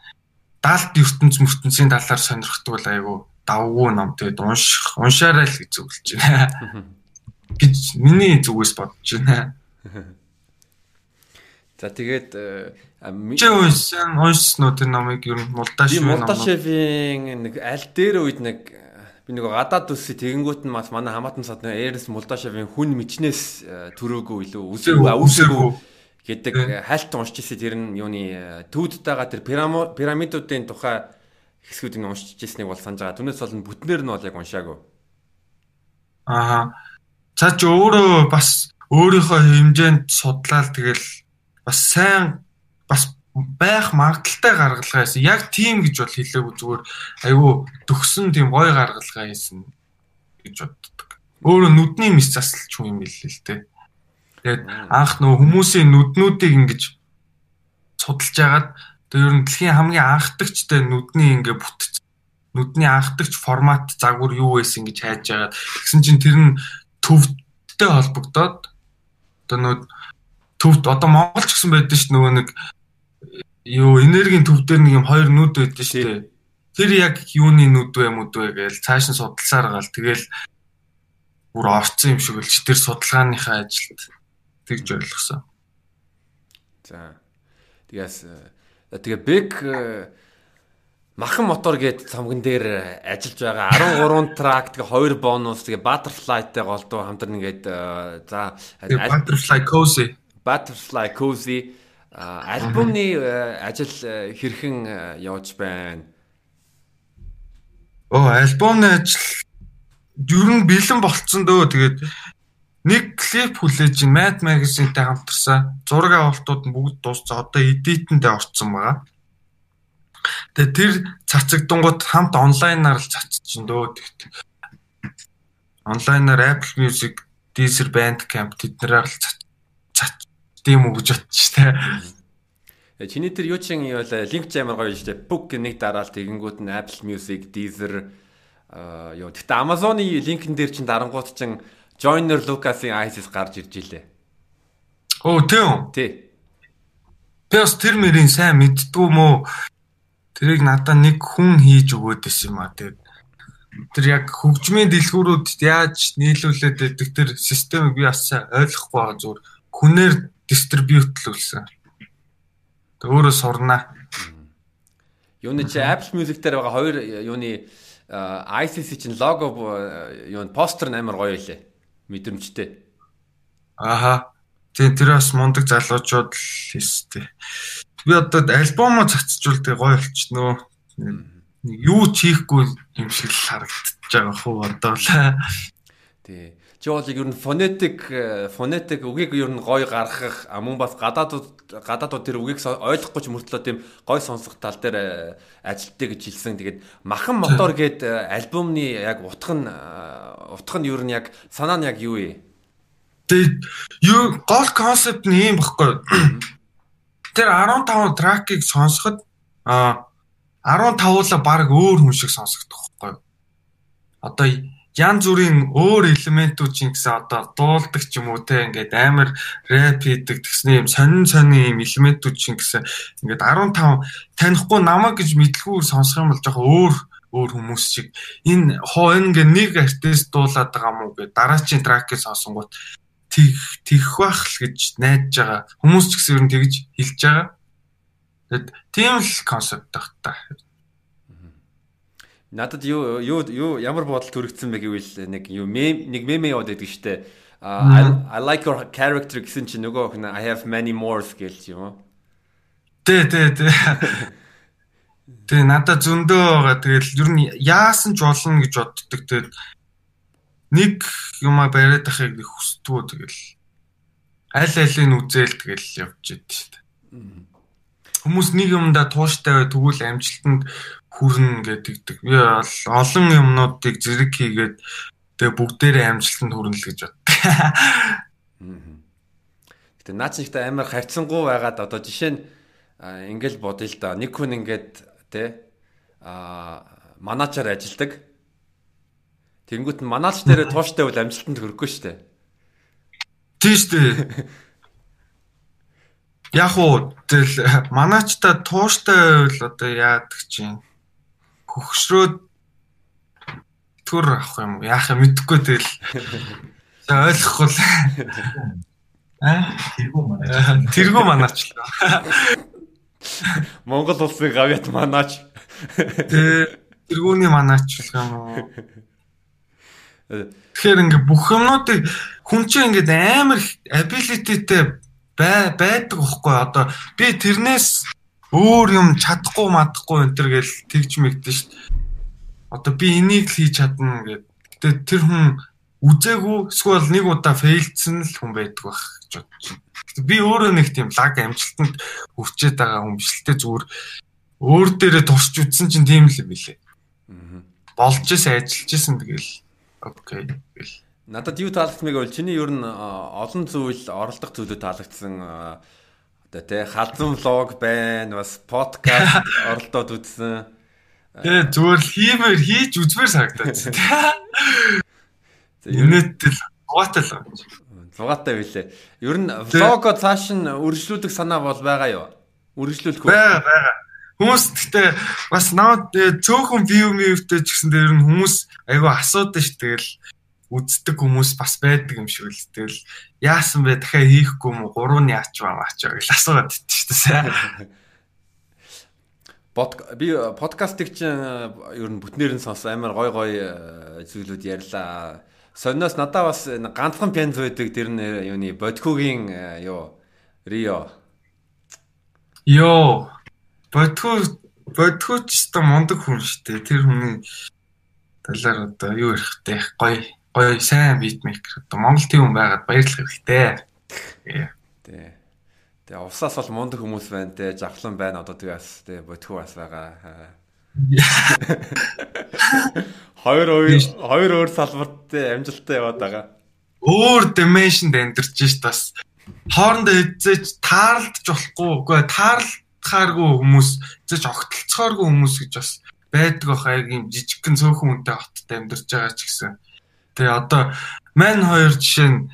даалт ертөнц мөртөнцийн талаар сонирхдаг бол айгу давгүй ном тэгээд унших уншаарай л гэж зөвлөж байна. гэж миний зүгээс бодож байна. <laughs> За тэгээд чи уншсан уншсан уу тэр номыг ер нь Мулдашев ном. Мулдашевийн нэг аль дээр үед нэг би нэг гадаад үсээ тэгэнгүүт нь бас манай хамаатан сад Эрнс Мулдашевийн хүн мичнээс э, төрөөгүй илүү үсээгүй үсээгүй гэдэг хайлт уншиж ирсэн тэр нь юуны э, төвдтэйгээ тэр пирамидуудын тухай хэсгүүдийг уншиж ирснийг бол санаж байгаа. Түүнээс бол бүтнээр нь бол яг уншаагүй. Аа. За ч өөрөө бас өөрийнхөө хэмжээнд судлаад тэгэл бас сайн бас байх магадaltaй гаргалгаа хийсэн. Яг тийм гэж бол хэлээгүй зүгээр айгүй төгсөн тийм гой гаргалгаа хийсэн гэж боддог. Өөрөө нүдний мис засалч юм билээ л дээ. Тэгээд анх нөө хүмүүсийн нүднүүдийг ингэж судалж агаад тэр ер нь дэлхийн хамгийн анхдагчтай нүдний ингээ бүтц нүдний анхдагч формат загвар юу байсан гэж хайж агаад тэгсэн чинь тэр нь төвтэй холбогдоод одоо нөө төвд одоо Монголч гэсэн байдаг ш нөгөө нэг юу энергийн төв дээр нэг юм хоёр нүд байдаг шүү дээ. Тэр яг юуны нүд вэ мүд вэ гээл цааш нь судалсаар гал тэгэл бүр орцсон юм шиг л ч тэр судалгааныхаа ажилд тэгж ойлгосон. За. Тэгээс э, тэгээ бэг э, махан мотор гээд цамган дээр ажиллаж байгаа 13 трак тэгээ 2 бонус тэгээ butterfly-тай голдуу хамтран ингээд э, за butterfly cozy butterfly cozy альбомны э, ажил э, хэрхэн э, явж байна? Оо, альбомны ажил ер нь бэлэн болцсон дөө. Тэгээд нэг клип хүлээж ин Mad Magazine-тэй хамтарсан. Зураг авалтууд нь бүгд дууссан. Одоо edit-эндээ орцсон байгаа. Тэгээд тэр цацагдангууд хамт онлайнаар л цацчихин дөө. Онлайнаар Apple Music, Deezer, Bandcamp тэднэрээр л цац тийм үү гэж бодчих тээ. Чиний тэр юу чин юу вэ? Link амар гоё шүү дээ. Book нэг дараал тэгэнгүүт нь Apple Music, Deezer аа юу. Гэтэ Amazon-ы линкэн дээр чин дарангууд чин Joiner Lucas-ийн ISIS гарч ирж илээ. Оо тийм. Тий. Тэс тэр мөрийн сайн мэддгүү мó тэрийг надад нэг хүн хийж өгөөд байсан юм а тэгээд тэр яг хөгжмийн дэлгүүрүүд яаж нийлүүлээд байдаг тэр системийг би бас ойлгохгүй байгаа зүгээр хүнээр дистрибьютлүүлсэн. Тэг өөрөө сурнаа. Юуны чи Apple Music дээр байгаа хоёр юуны ICC чинь лого юунд постэр амар гоё илээ. Мэдрэмжтэй. Аха. Тийм тэр бас мундаг залуучууд л хийстэй. Би одоо альбомо цацжуул тэг гоё болчихноо. Юу ч хийхгүй юм шиг л харагдаж байгаа хөө одоо л. Тий. Чи бол ер нь фонетик фонетик үгийг ер нь гоё гаргах мөн бас гадаадууд гадаадууд тэр үгийг ойлгохгүй ч мөртлөө тийм гоё сонсох тал дээр э, ажилтдаг гэж хэлсэн. Тэгээд махан мотор гээд э, альбомны яг утга нь утга нь ер нь яг санаа нь яг юу вэ? Тэгээд юу гол концепт нь юм баггүй. Тэр 15 тракийг сонсоход а 15-уулаа баг өөр хүн шиг сонсогдох байхгүй. Одоо янз бүрийн өөр элементүүд чинь гэсэн одоо дуулдаг ч юм уу те ингээд амар рэп хийдэг тэгснэ юм сонин сонин юм элементүүд чинь гэсэн ингээд 15 танихгүй намайг гэж мэдлгүүр сонсох юм бол жоохон өөр өөр хүмүүс шиг энэ хоо ингээд нэг артист дуулаад байгаа мó гэж дараачийн тракийг сонсонгууд тих тих бах л гэж найдаж байгаа хүмүүс ч гэсэн ер нь тэгж хэлж байгаа. Тэгэд тийм л концепт байх та. Надад юу юу юу ямар бодол төрөгдсөн бэ гэвэл нэг юу мем нэг меме яваад байдаг штэ. I like your character гэсэн чинь нөгөө хүн I have many more skills юм уу? Тэ тэ тэ. <laughs> Тэ надад зөндөө байгаа. Тэгэл ер нь яасан ч болно гэж боддог. Тэгээд нэг юма бариад ахыг нэг хүсдгүү тэгэл аль алийг үзээл тэгэл явж идэв. Хүмүүс нэг юмдаа тууштай бай тэгвэл амжилтанд хүрнэ гэдэг. Би олон юмнуудыг зэрэг хийгээд тэгээ бүгдээрээ амжилтанд хүрнэ л гэж боддог. Гэтэ наач ихтэй амар харьцангуй байгаад одоо жишээ нь ингээл бодъё л да. Нэг хүн ингээд тэ а манаачаар ажилдаг. Тэнгүүт нь манаач дээрээ <laughs> тууштай бол амжилтанд хүрэхгүй шүү дээ. Тийм шүү дээ. <laughs> Яг уу тэл манаачта тууштай байвал одоо яадаг чинь хөгшрөөд төр авах юм яах юм мэдэхгүй тэгэл. Ойлгохгүй л аа тэргүү манаач. Тэргүү манаач л <laughs> <laughs> Монгол улсын гавьяат манаач тэргүүний манаач л юм уу Тэгэхээр ингээ бүх юмнуудыг хүн чинь ингээд амар abilityтэй бай байдаг байхгүй одоо би тэрнээс өөр юм чадахгүй мадахгүй энэ төр гэл тэгж мэгдэн дээ. Одоо би энийг л хийж чадна гэд. Гэтэ тэр хүн үзээгүй эсвэл нэг удаа фейлдсэн л хүн байдаг байх. Би өөрөө нэг тийм лаг амжилтанд хүрчээд байгаа хүн биш л те зүгээр өөр дээрээ турш үзсэн чинь тийм л юм билээ. Болж исэн ажиллаж исэн тэгэл окей гэл. Надад юу таалагдмыг бол чиний ер нь олон зүйл оролдох зүйлүүд таалагдсан одоо тий халзан влог байна бас подкаст <laughs> оролдоод үзсэн. Тэгээ зүгээр л хиймээр хийж үзмээр санагдаад. Юнэтэл зугаатай л байна. Зугаатай билээ. Ер нь влого цааш нь үргэлжлүүлэх санаа бол байгаа юу? Үргэлжлүүлэх үү? Бага бага. Хүмүүс гэхдээ бас наад цөөхөн view view-тэй ч гэсэн дээр нь хүмүүс айгүй асуудаг ш тэгэл үздэг хүмүүс бас байдаг юм шиг л тэгэл яасан бэ дахиад хийхгүй юм уу гурван яач байгаа ч гэж асууад байт ш тэ. <laughs> Би подкастыг чинь ер нь бүтнээр нь сонс амар гой гой зүйлүүд ярьлаа Сонноос надаа бас ганцхан пянз байдаг тэр нь юуны Бодкугийн э, юу Рио. Йоо. Бодку Бодкуч ч мундаг хүн шүү дээ. Тэр хүний талаар одоо юу ярих вэ? Гой гой сайн битмейкер. Одоо Монгол тийм хүн байгаад баярлах хэрэгтэй. Тий. Тэгээ усаас бол мундаг хүмүүс байна те. Завхлан байна одоо тэгээс те Бодку бас байгаа. Хоёр хоёр өөр салбарт амжилттай яваад байгаа. Өөр dimension амьдарч шít бас хоорондоо эзэж таарлаж болохгүй үгүй таарлахааргүй хүмүүс эзэж огтлцохооргүй хүмүүс гэж бас байдаг бах яг юм жижигхэн цөөхөн үнтэй хотод амьдарч байгаа ч гэсэн. Тэгээ одоо мань хоёр жишээ нь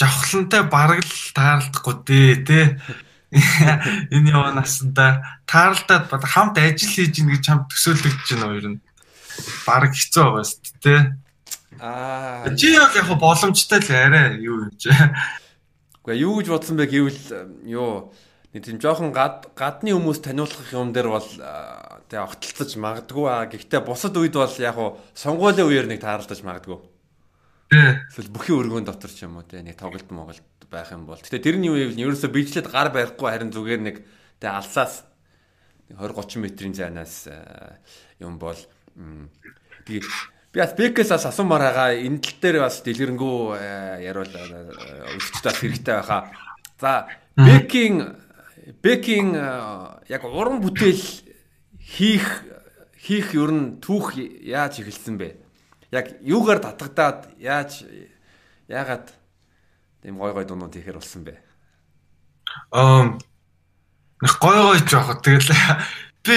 жавхлантай бараг л таарлахгүй дээ тий <laughs> энэ яваа насанда таарлаад бод хамт ажил хийж ийн гэж хамт төсөөлөгдөж байна хоёр нь. Бараг хэцүү байгаа шүү дээ. Аа. Чи яг яг боломжтой л арай юу юм чи. Гэхдээ юу гэж бодсон бэ гэвэл юу нэг тийм жоохон гад гадны хүмүүс таниулах юм дээр бол тэгээ огтлцож магадгүй аа. Гэхдээ бусад үед бол яг хуу сонгуулийн үеэр нэг таарлаж магадгүй. Тий. Эсвэл бүхий өргөн дотор ч юм уу те нэг тоглолт моголт байх юм бол. Гэтэ тэрний үеийг нь ерөөсө бичлээд гар барихгүй харин зүгээр нэг тэг алсаас 20 30 метрийн зайнаас э, юм бол тэгээ би бас Бекээс бас асуумаар байгаа энэ тал дээр бас дэлгэрэнгүй э, яриул өсчд бас хэрэгтэй байхаа. За Бекийн Бекийн яг уран бүтээл хийх хийх ер нь түүх яаж эхэлсэн бэ? Яг юугаар татгадаад яаж яагаад Тийм гой гой дуунууд хийхэр болсон бэ? Аа гой гой жоох. Тэгэл би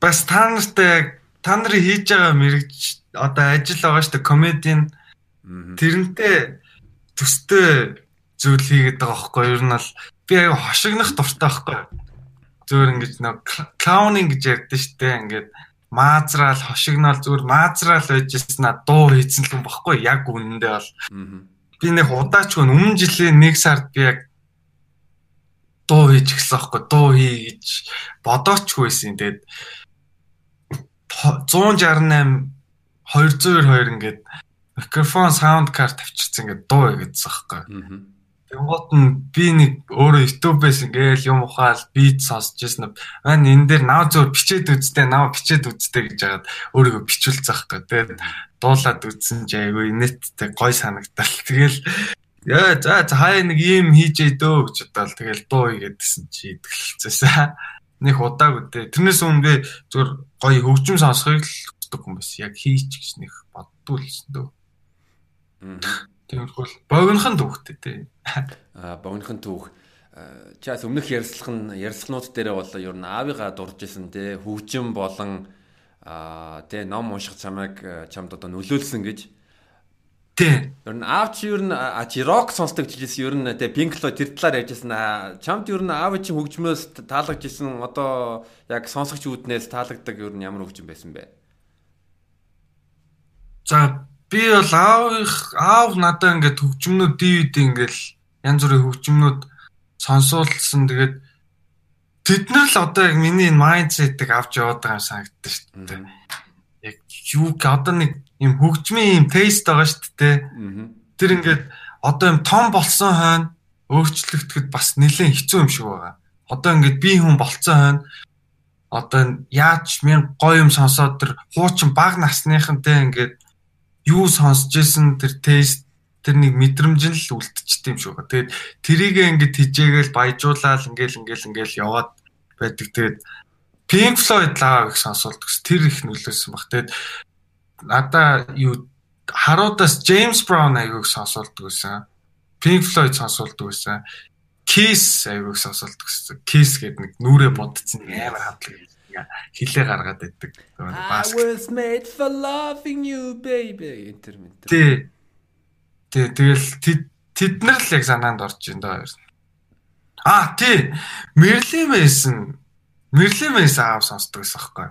бас та нартай та нарын хийж байгаа мэрэгч одоо ажил байгаа шүү дээ комедийн тэрнтэй төстэй зүйл хийгээд байгаа байхгүй юу? Ер нь бол би аяа хошигнох дуртай байхгүй юу? Зүгээр ингэж нэг клаунинг гэж ярьдэн шүү дээ. Ингээд маазраал хошигнол зүгээр маазраал байжснаа дуу хийцэн л юм багхгүй яг үнэндээ бол. Аа би нэг удаачгүй өмнө жилийн нэг сард би яг дуу хийж гисэн аахгүй дуу хий гэж бодоочгүйсэн. Тэгээд 168 202 ингээд микрофон саунд карт авчирсан ингээд дуу хийгээдсэн аахгүй. Тэнгуут нь би нэг өөрөө YouTube-ээс ингээл юм ухаал бит сонсож ирсэн. Мань энэ дээр нав зөөр бичээд үзтээ, нав бичээд үзтээ гэж хагаад өөрийгөө бичүүлцэх аахгүй. Тэгээд дуулаад үзсэн чи айгүй инээдтэй гой санагдал. Тэгэл яа за хаяа нэг юм хийжээ дөө гэж бодоол тэгэл дуу хийгээдсэн чи идгэлцээсэн. Нэг удаагүй дээ. Тэрнээс өмнө зүгээр гоё хөгжим сонсохыг л хүсдэг юм байсан. Яг хийч гэж нэг боддгоолсэн дөө. Тэгвэл богинохон түүхтэй тий. Аа богинохон түүх. Чаас өмнөх ярьслах нь ярьслахнууд дээр бол ер нь аавыгаа дурж исэн тий хөгжим болон аа тий ном унших чамайг чамд одоо нөлөөлсөн гэж. Тий. Ер нь аав чи ер нь чи рок сонсдог жилээс ер нь тий Pink Floyd тэр талаар ярьжсэн. Чамд ер нь аав чи хөгжмөөс таалагдж исэн одоо яг сонсогч үүднээс таалагддаг ер нь ямар хөгжим байсан бэ? За би бол аавынх аав надаа ингээд хөгжмнүүд DVD ингээл янз бүрийн хөгжмнүүд сонсуулсан тэгээд тэд нар л одоо яг миний энэ майндсетийг авч яваад байгаа юм санагддаг шүү дээ. Яг юу одоо нэг юм хөгжмийн юм тест байгаа шүү дээ. Тэр ингээд одоо юм том болсон хойно өөрчлөгдөд бас нэлээд хэцүү юм шиг байгаа. Одоо ингээд би хүн болцсон хойно одоо яаж мен гоё юм сонсоод тэр хуучин баг насныхантай ингээд юу сонсч исэн тэр тест тэр нэг мэдрэмж нь л үлдчихсэн юм байна. Тэгээд тэрийг ингээд хижээгээл баяжуулаад ингээл ингээл ингээл яваад байдаг. Тэгээд Pink Floyd лаа гэх сонсолт гэс тэр их нөлөөсөн баг. Тэгээд надаа юу харуудаас James Brown аягүй сонсолдог гэсэн. Pink Floyd сонсолдог гэсэн. Kiss аягүй сонсолдог гэсэн. Kiss гэдэг нэг нүрэ бодцсон амар хадлаг хилээ гаргаад байдаг. I was made for loving you baby интермент. Тий. Тий тэгэл тэд нар л яг санаанд орж ин доо. Аа тий. Merlin Mason Merlin Mason аав сонсдог байсан байхгүй.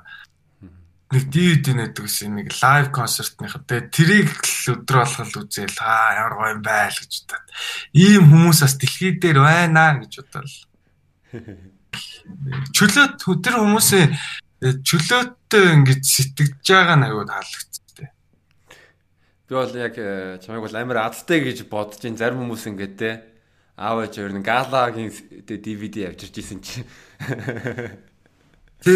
Нэг DVD нэдэг гэсэн нэг лайв концертных. Тэгээ тэрийг л өдрө болгол үзээл аа ямар гоё юм байл гэж бодоод. Ийм хүмүүс бас дэлхий дээр байна гэж бодоод. <laughs> Чөлөө тэр хүмүүсээ чөлөөтэй ингэж сэтгэж байгаа нь аюул таалагдсан. Би бол яг э, чамайг бол амар адтай гэж бодож ин зарим хүмүүс ингэдэг те аав ээж хоёр нь галагийн DVD авчирч исэн чи. Тэ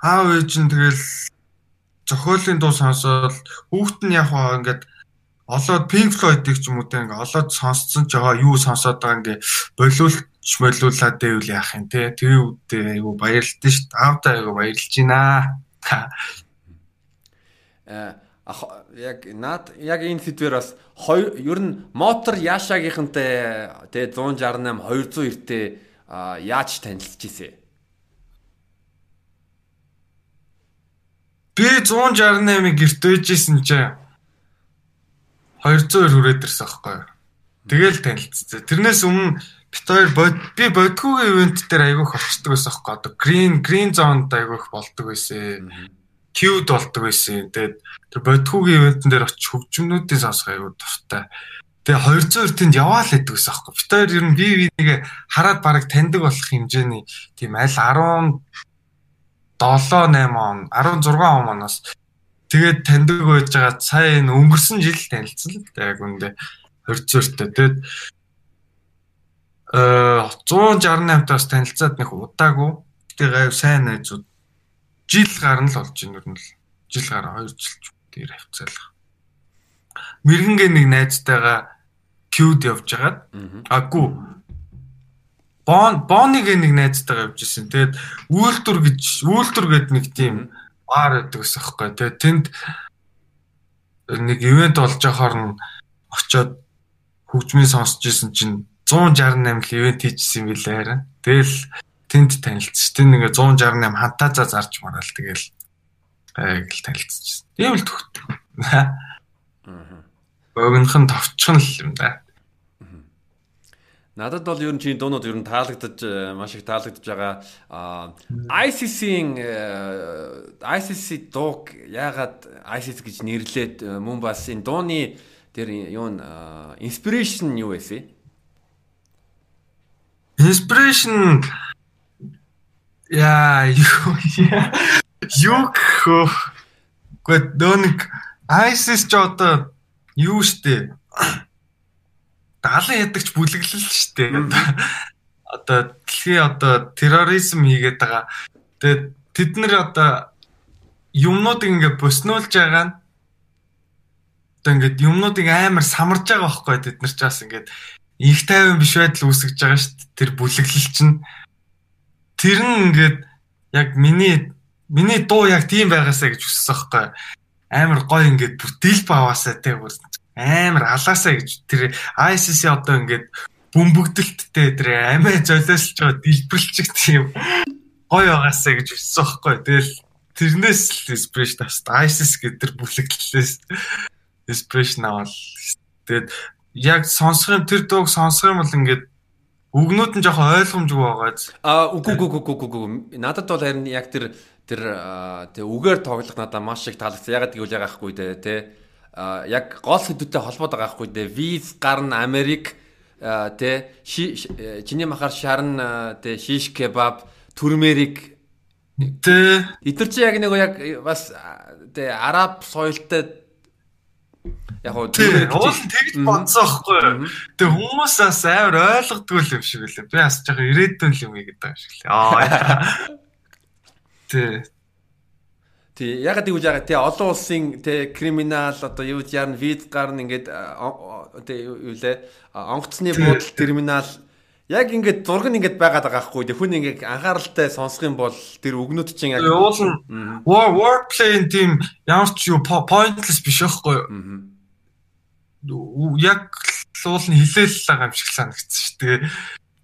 аав ээж нь тэгэл зохиолын дуу сонсоод хүүхэд нь яг хаа ингээд олоод Pink Floyd-ыг ч юм уу те ингээ олоод сонсцсон ч байгаа юу сонсоод байгаа ингээ болиулч болиулаад байвал яах юм те тэр үедээ айгу баярлалтай шүү дээ аавдаа айгу баярлж байна э яг наад яг энэ сэдвэр бас ер нь мотор яашаагийнхантай тэгээ 168 290-тэй яаж танилцж ийсэ? Би 168-ыг гэрт үйжсэн чинь 200 хүрээд ирсэн аахгүй. Тэгэл танилцсан. Тэрнээс өмнө бит хоёр би бодгоогийн ивент дээр айгүйх очдөг байсан аахгүй. Одоо green green zone-д айгүйх болдог байсан. Queued болдог байсан. Тэгээд тэр бодгоогийн ивентэн дээр очиж хөгжмнүүдийн сонсох айгүй дуртай. Тэгээ 200 тэнд яваал гэдэг байсан аахгүй. Бит хоёр ер нь бие биенийг хараад бараг таньдаг болох хэмжээний тийм аль 10 7 8 он 16 он оноос тэгээд таньдаг байж байгаа сая энэ өнгөрсөн жил танилцсан л яг үндэ 20-тэй тэгээд э 168-таас танилцаад нэг удаагүй. Тэгээд гайв сайн найзууд. Жил гарна л болж байна юм л. Жил гараа 2 жил дээр хавцаалах. Мэрэгэнгээ нэг найзтайгаа кьюд явж хагаад. Аггүй. Бон Боныг нэг найзтайгаа явж исэн. Тэгээд үйлдвэр гэж үйлдвэр гэдэг нэг тийм баар байдаг ус аахгүй. Тэгээд тэнд нэг ивент болж байхаар нь очиод хөгжмийн сонсч исэн чинь 168 л ивент хийжсэн юм билээ харин. Тэгэл тэнд танилцчих. Тэнд ингээ 168 хантаазаа зарж мараал тэгэл айг л танилцчихсан. Тийм л төгт. Аа. Богинох нь товчхон л юм да. Надад бол ер нь чинь дуунууд ер нь таалагдаж э, маш их таалагдж байгаа. ICC-ийн э, ICC дууг яагаад ICC гэж нэрлээд э, мөн бас энэ дууны тэр юу н inspiration юу байсан? Inspiration. Яа юу? Хөө. Гэхдээ нөө нэг ISIS ч одоо юу штэ? Даалан ядагч бүлэглэл дээ. Одоо дэлхийн одоо терроризм хийгээд байгаа. Тэгээд тэд нэр одоо юмнуудыг ингээд боснуулж байгаа нь одоо ингээд юмнуудыг амар самарж байгаа байхгүй тэд нар ч бас ингээд их тайван биш байдал үүсгэж байгаа шүү дээ. Тэр бүлэглэл чинь тэр нь ингээд яг миний миний дуу яг тийм байгаасаа гэж хүссэн байхгүй амар гоё ингээд бүтэл баваасаа те бүр амар алаасаа гэж тэр ISIS одоо ингээд бөмбөгдөлттэй тэр амиа золиослж байгаа дэлбэрлчих тийм гоё байгаасаа гэж хүссэн байхгүй. Тэгэл тэрнээс л inspiration авсан. ISIS гэдэг тэр бүлэглэлээс inspiration авал. Тэгээд яг сонсох юм тэр дууг сонсох юм бол ингээд үгнүүд нь жоохон ойлгомжгүй байгааз. Аа үгүй үгүй үгүй үгүй. Надад бол харин яг тэр тэр тэг үгээр тоглох надад маш их таалагдсан. Ягаад гэвэл яг ахгүй дээ тий яг гол сэдвүүтэй холбоод байгаа байхгүй дээ. Виз гарна Америк тэ чиний махаар шарн тэ шиш кебаб турмерик тэ эдгээр чи яг нэг яг бас тэ араб соёлтой яг уу тэр уул тэгж бодсон байхгүй. Тэг хүмүүс бас амар ойлгодгүй юм шиг үлээ. Би бас жоохон ирээдүйн юм гэдэг юм шиг лээ. Аа. <laughs> Тэ Тий, ягаад гэвэл ягаад тий олон улсын тий криминал одоо юу яарн виз гарна ингээд тий юу лээ онгоцны буудал терминал яг ингээд зураг нь ингээд байгаад байгаа хгүй. Хүн ингээд анхааралтай сонсох юм бол тэр өгнөд чинь яг уул нь wordplay тийм ямар ч юу pointless биш байхгүй юу? Яг уул нь хилээл байгаа юм шиг санагдсан шүү дээ.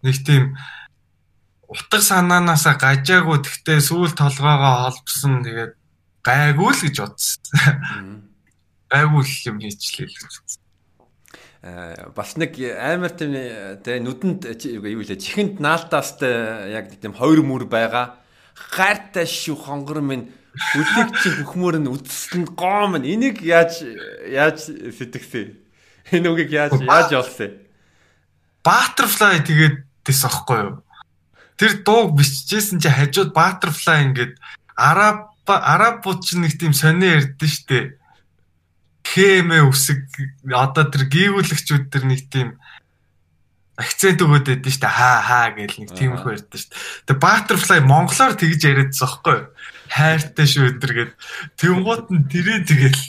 Нэг тийм утга санаанаасаа гажаагүй тэгтээ сүүл толгоогоо холбосон тэгээд гайгүй л гэж бодсон. Гайгүй л юм хийчлээ л гэж бодсон. Аа бас нэг амар тийм тэ нүдэнд юу вэ чихэнд наалтаас яг тийм хоёр мөр байгаа. Гайртай шүү хонгор минь үлийг чи бүхмөр нь үдсэнд гоом нь энийг яаж яаж сэтгэсэ? Энэ үгийг яаж яаж олсон? Butterfly тэгээд тэс ахгүй юу? Тэр дууг биччихсэн чи хажууд Butterfly ингээд араб арабууд ч нэг тийм сонио ярьдэн штэ. Хэмэ үсэг одоо тэр гүйгүүлэгчүүд тэр нэг тийм акцент өгөөд байдэн штэ хаа хаа гэл нэг тиймэрхүү ярьдэн штэ. Тэгээ Butterfly монголоор тэгж яриадсан байхгүй юу? Хайртай шүү өдр гэд. Тэнгуут нь тэрээ тэгэл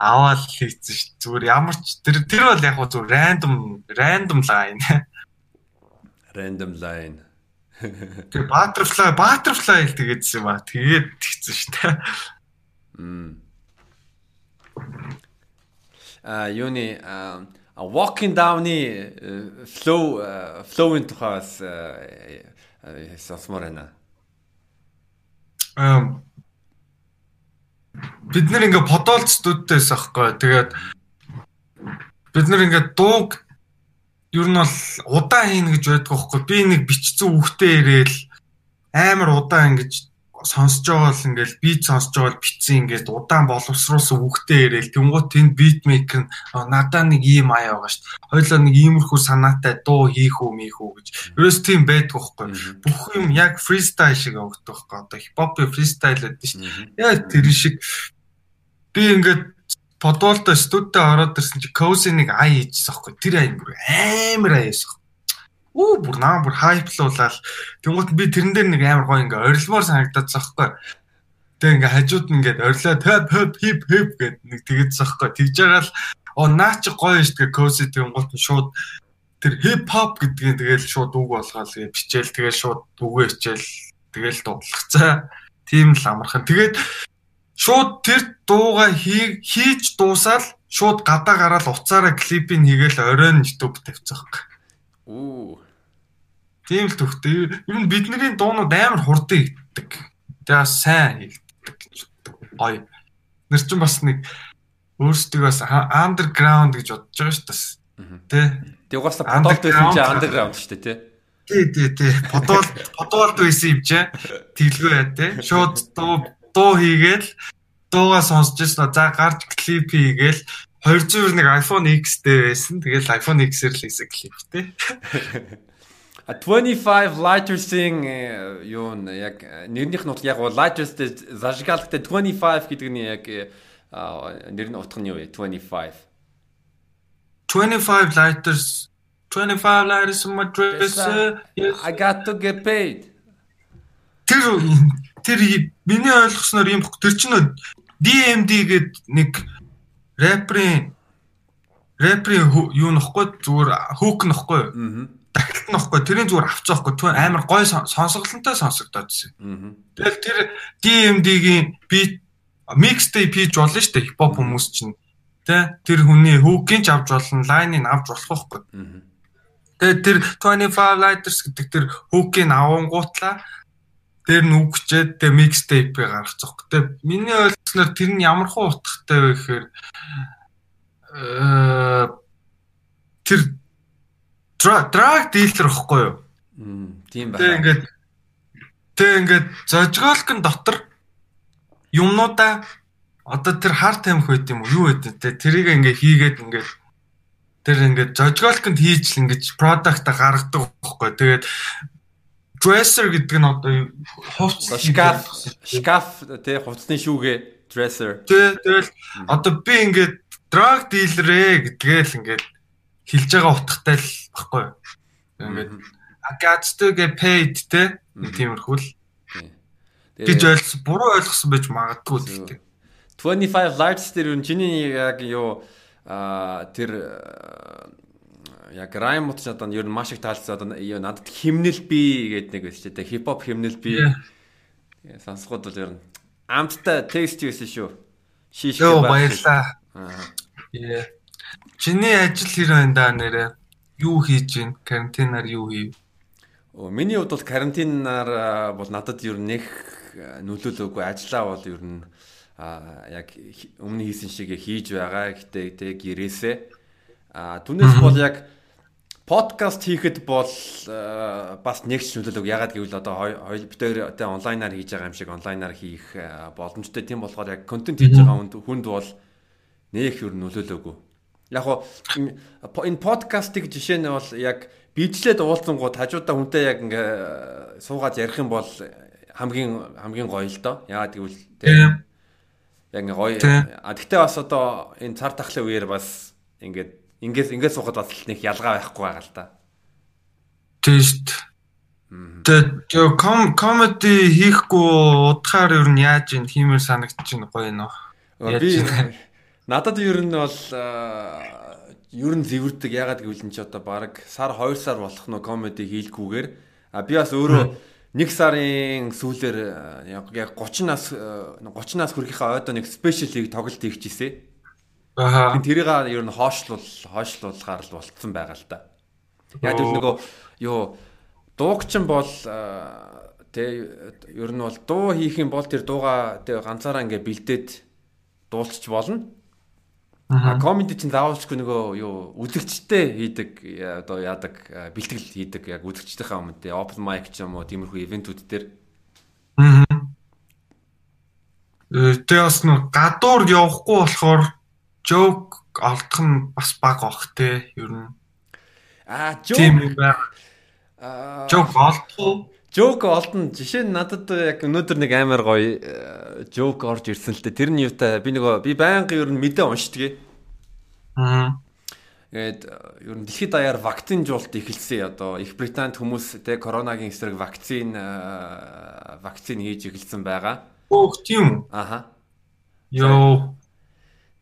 аваад хийцэн ш. Зүгээр ямар ч тэр тэр бол яг зүгээр random random line. Random line. Тэгээ butterfly butterfly л тэгээдсэн ба. Тэгээд тэгсэн ш. Мм. Юуны walking down-ы flow flow-ын тухаас сонсмоор байна. Эм бид нэр ингээ подолц студитэйс ахгүй. Тэгээд бид нэр ингээ дууг ер нь бол удаан хийнэ гэж байдгаа байхгүй. Би нэг бичсэн үгтэй ирээл амар удаан ингэж сонсож байгаа л ингээл бит сонсож байгаа л битсэн ингээд удаан боловсруулсан үгтэй ирээл тэнгуут тэнд битмейкер надаа нэг ийм аяа байгаа шүү дээ. Хоёлоо нэг иймэрхүү санаатай дуу хийх үү мийх үү гэж. Ерөөс тийм байдгүй байхгүй. Бүх юм яг фристайл шиг өгдөг байхгүй. Одоо хипхопын фристайл гэдэг шүү дээ. Яг тэр шиг би ингээд подволто студид ороод ирсэн чи коси нэг ай хийчихсэн аахгүй тэр ай бүр амар аяасан Үу бүр наа бүр хайплуулаад тэнгуут би тэрэн дээр нэг амар гоё ингээ орилмоор санагдаад захгүй. Тэг ингээ хажууд нь ингээ орилоо төп төп хип хип гэд нэг тэгээд захгүй. Тэгж байгаа л оо наа чи гоё штэ коси тэнгуут нь шууд тэр хип хоп гэдгийг тэгэл шууд үг болгоол гээ бичээл тэгэл шууд үгээ хичээл тэгэл дуудлахцаа. Тийм л амархан. Тэгээд шууд тэр дууга хийж дуусаад шууд гадаа гараад уцаараа клипийг хийгээл оройн YouTube тавьчих. Үу. Тийм л төвхтэй. Ер нь бидний дуунууд амар хурдан игддэг. Тэгээ сайн игддэг. Гоё. Нэр чинь бас нэг өөрсдөө бас underground гэж бодож байгаа шүү дээ. Тэ. Тэгээ угаасаа подолт байсан чинь underground шүү дээ, тэ. Тий, тий, тий. Подолт подолт байсан юм чи. Тэглгүй яа, тэ. Шууд дуу дуу хийгээл дуугаа сонсож ирсэн. За гарч клип хийгээл 201 iPhone X дээр байсан. Тэгэл iPhone X-ээр л хийсэн клип те. А <laughs> 25 Lighters-ийн юу н яг нэрнийх нь утга яг Lighters-тэй зажигалтай 25 гэдэг нь яг нэр нь утга нь юу вэ? 25. 25 Lighters 25 Lighters dress. I got to get paid. Тэр тэр миний ойлгосноор юм тэр чинь DMD гээд нэг рэперийн рэперийн юу нөхгүй зүгээр хүүк нөхгүй. Аа. Тагталт нөхгүй. Тэрийн зүгээр авцаахгүй. Түн амар гой сонсголонтой сонсогдоод байсан. Аа. Тэгэл тэр DMD-гийн бит mixtape хийж болно шүү дээ. Хипхоп хүмүүс чинь. Тэ тэр хүний хүүкийн ч авч болно, лайныг авч болох байхгүй. Тэгээд тэр 25 lighters гэдэг тэр хүүкийн авангуутлаа дээр нь үгчээд тэ микстейп гаргацсан. Гэтэ миний ойлгосноор тэр нь ямар хуу утгатай вэ гэхээр э, тэр драг дилер ихгүй юу? Тийм байна. Тэг ингээд тэг ингээд зожиголкын дотор юмнуудаа одоо тэр хар тамхи байт юм? Юу байт те тэрийг ингээд хийгээд ингээд тэр ингээд зожиголконд хийж л ингээд продакт гаргадаг байхгүй. Тэгээд dresser гэдэг нь одоо хувцс шкаф шкаф тий хувцсны шүүгээ dresser. Тий тэгэл одоо би ингээд drug dealer ээ гэдгээл ингээд хэлж байгаа утгатай л баггүй. Ингээд to get paid тий тиймэрхүү л. гэж ойлгосон. Буруу ойлгосон байж магадгүй гэхдээ. 25 lights дээр юу чиний яг юу а тэр яг райм утас одоо ер нь маш их таалцсан одоо юу надад химнэл би гэдэг нэг байсан ч хип хоп химнэл би сонсгоод бол ер нь амттай тест байсан шүү. Шиш баярлаа. Аа. Чиний ажил хэр байна да нэрэ? Юу хийж гин? Карантинаар юу хийв? Оо миний хувьд бол карантинаар бол надад ер нь нэх нөлөөлөөгүй ажиллаа бол ер нь а яг өмнө хийсэн шигээ хийж байгаа. Гэтэ тэг гэрээсээ а түнээс бол яг подкаст хийхэд бол бас нэгч нөлөөлөг ягаад гэвэл одоо хоёул битээр одоо онлайнаар хийж байгаа юм шиг онлайнаар хийх боломжтой тийм болохоор яг контент хийж байгаа хүнд хүнд бол нэх юу нөлөөлөөгүй. Яг хоо энэ подкастыг жишээ нь бол яг бичлээд уулзсангууд хажуудаа хүнтэй яг ингээ суугаад ярих юм бол хамгийн хамгийн гоё л доо. Яагаад гэвэл тийм яг ингээ гоё. А тэгтээ бас одоо энэ цар тахлын үеэр бас ингээд ингээс ингээс сухад бас нэг ялгаа байхгүй байгаа л да. Тийм шүү дээ. Тэгээ ком комеди хийхгүй удахаар ер нь яаж юм хиймээр санагдчих нь гоё нөө. Би надад ер нь бол ер нь зэвэрдэг ягаад гэвэл энэ ч одоо баг сар 2 сар болох нөө комеди хийлгүүгээр а би бас өөрөө нэг сарын сүүлээр яг 30 нас 30 нас хүрэхийнхаа ойдоо нэг спешиал лиг тоглолт хийчихсэн. Аа. Тэрийг ер нь хоошлуул хоошлуулахаар л болцсон байгаа л да. Яг л нөгөө юу дуугчин бол тэ ер нь бол дуу хийх юм бол тэр дууга тэ ганцаараа ингээ бэлдээд дуулчих болно. А комеди чинь заавалчгүй нөгөө юу үзэгчтэй хийдэг одоо яадаг бэлтгэл хийдэг яг үзэгчтэйхээ өмнө тий open mic ч юм уу тиймэрхүү ивентүүд дээр. Аа. Тэгээ бас нөгөө гадуур явахгүй болохоор joke олдох нь бас баг бах те ер нь. Аа joke. Тийм байна. Аа joke олдох Жоок олдно. Жишээ нь надад яг өнөөдөр нэг амар гоё жоок э, орж ирсэн л дээ. Тэр нь юутай би нөгөө би байнга ер нь мэдээ уншдаг. Аа. Тэгээд ер нь дэлхийд даяар вакцинжуулалт эхэлсэн. Одоо Их Британд хүмүүс те коронагийн эсрэг вакцин э, вакцин хийж эхэлсэн байгаа. Өөх тийм? Аха. Йоо.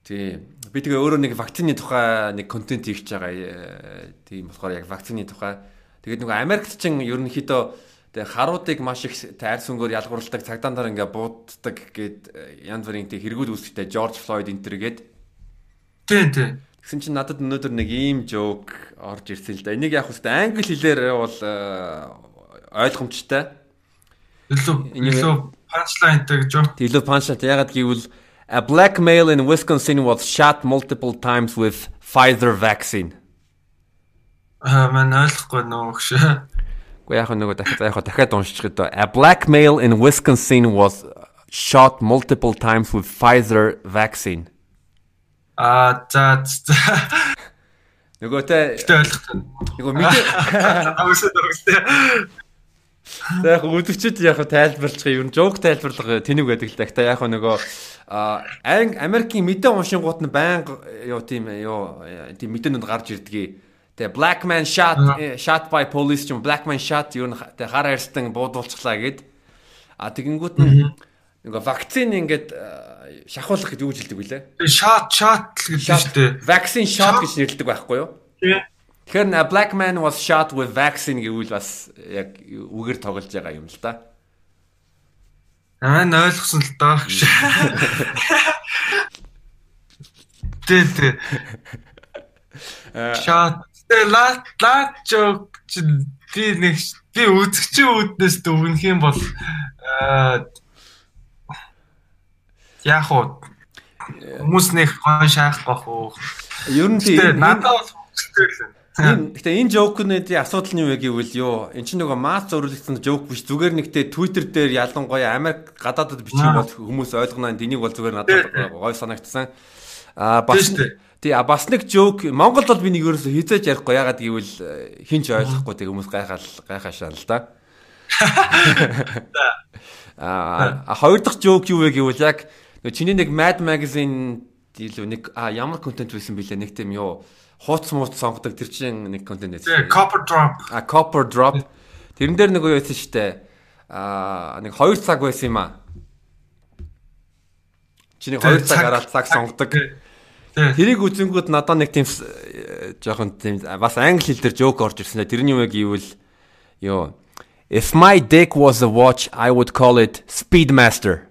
Тийм. Би тэгээ өөрөө нэг вакцины тухай нэг контент хийх гэж байгаа. Э, тийм болохоор яг вакцины тухай. Тэгээд нөгөө Америкт ч ерөнхийдөө Тэгээ харуудыг маш их тайр сүнгөөр ялгуурладаг цагдаан дараа ингээ бууддаг гээд э, янз бүрийн тэг хэрэгүүд үүсгэхдээ Жорж Флойд энтер гээд Тийм тийм. Тэгсэн чинь надад өнөөдөр нэг ийм жоок орж ирсэн л да. Энийг яг хөстэй англи хэлээр бол э, ойлгомжтой. Илүү илүү punchline-тэй гэж юу? Илүү punchline ягаад гэвэл a black male in Wisconsin was shot multiple times with Pfizer vaccine. Аа мань ойлгохгүй нөө гэж. Уу яг нөгөө дахиад яг дахиад уншчих одоо. A black male in Wisconsin was shot multiple times with Pfizer vaccine. Аа за. Нөгөөтэй Гэтэ ойлгох. Нөгөө мэдээ. Авсаа дөрөвтэй. За яг үзэгчд яг тайлбарлах юм. Жоок тайлбарлах тэнэг байдаг л да. Гэтэ яг нөгөө Америкийн мэдээ уншингууд нь байнга юу тийм юу тийм мэдээнүүд гарч ирдгийг Тэгээ Black Man shot э, shot by police юм Black Man shot юу нэ хар хайрстан буудуулчихлаа гэд. А тэгэнгүүт нь нөгөө вакцины ингээд шахуулах гэдэг үг хэлдэг билээ. Shot shot гэж шүү дээ. Vaccine shot гэж нэрлэдэг байхгүй юу? Тэгэхээр black man was shot with vaccine гэвэл бас яг үгээр тоглож байгаа юм л да. Аа н ойлгосон л даа гэж. <laughs> Тэ тэ. Shot Тэгээ лат лат жок чи би нэг би үзэгчийн үүднээс дүгнэх юм бол яг уу хүмүүс нэг хон шаах бах уу. Ер нь тийм надад бол Гэтэ энэ жоокнуудын асуудал нь юу вэ гэвэл юу? Эн чинь нөгөө масс зөрүүлэгдсэн жоок биш. Зүгээр нэгтэй Twitter дээр ялангуяа Америк гадаадд бичих бол хүмүүс ойлгоно. Энийг бол зүгээр надад гой санагдсан. Аа бас Тий а бас нэг жоок Монголд бол би нэг ерөөсө хизээж ярихгүй ягаад гэвэл э, хинч ойлгохгүй тэг хүмүүс гайхал гайхашаа л да. <laughs> А хоёр дахь жоок юу вэ гэвэл яг чиний нэг Mad Magazine илүү нэг а ямар контент байсан бэлээ нэг тийм юу хууц мууц сонгодог тэр чинь нэг контент байсан. Copper drop. А copper drop. Тэрэн дээр нэг юу байсан штэ. аа нэг 2 цаг байсан юм аа. Чиний 2 цаг гараад цаг сонгодог. Тэрийг үзэнгүүд надад нэг тийм жоохон тийм бас англи хэл дээр жоок орж ирсэн. Тэрний юм яг ивэл ёо If my dick was a watch, I would call it Speedmaster.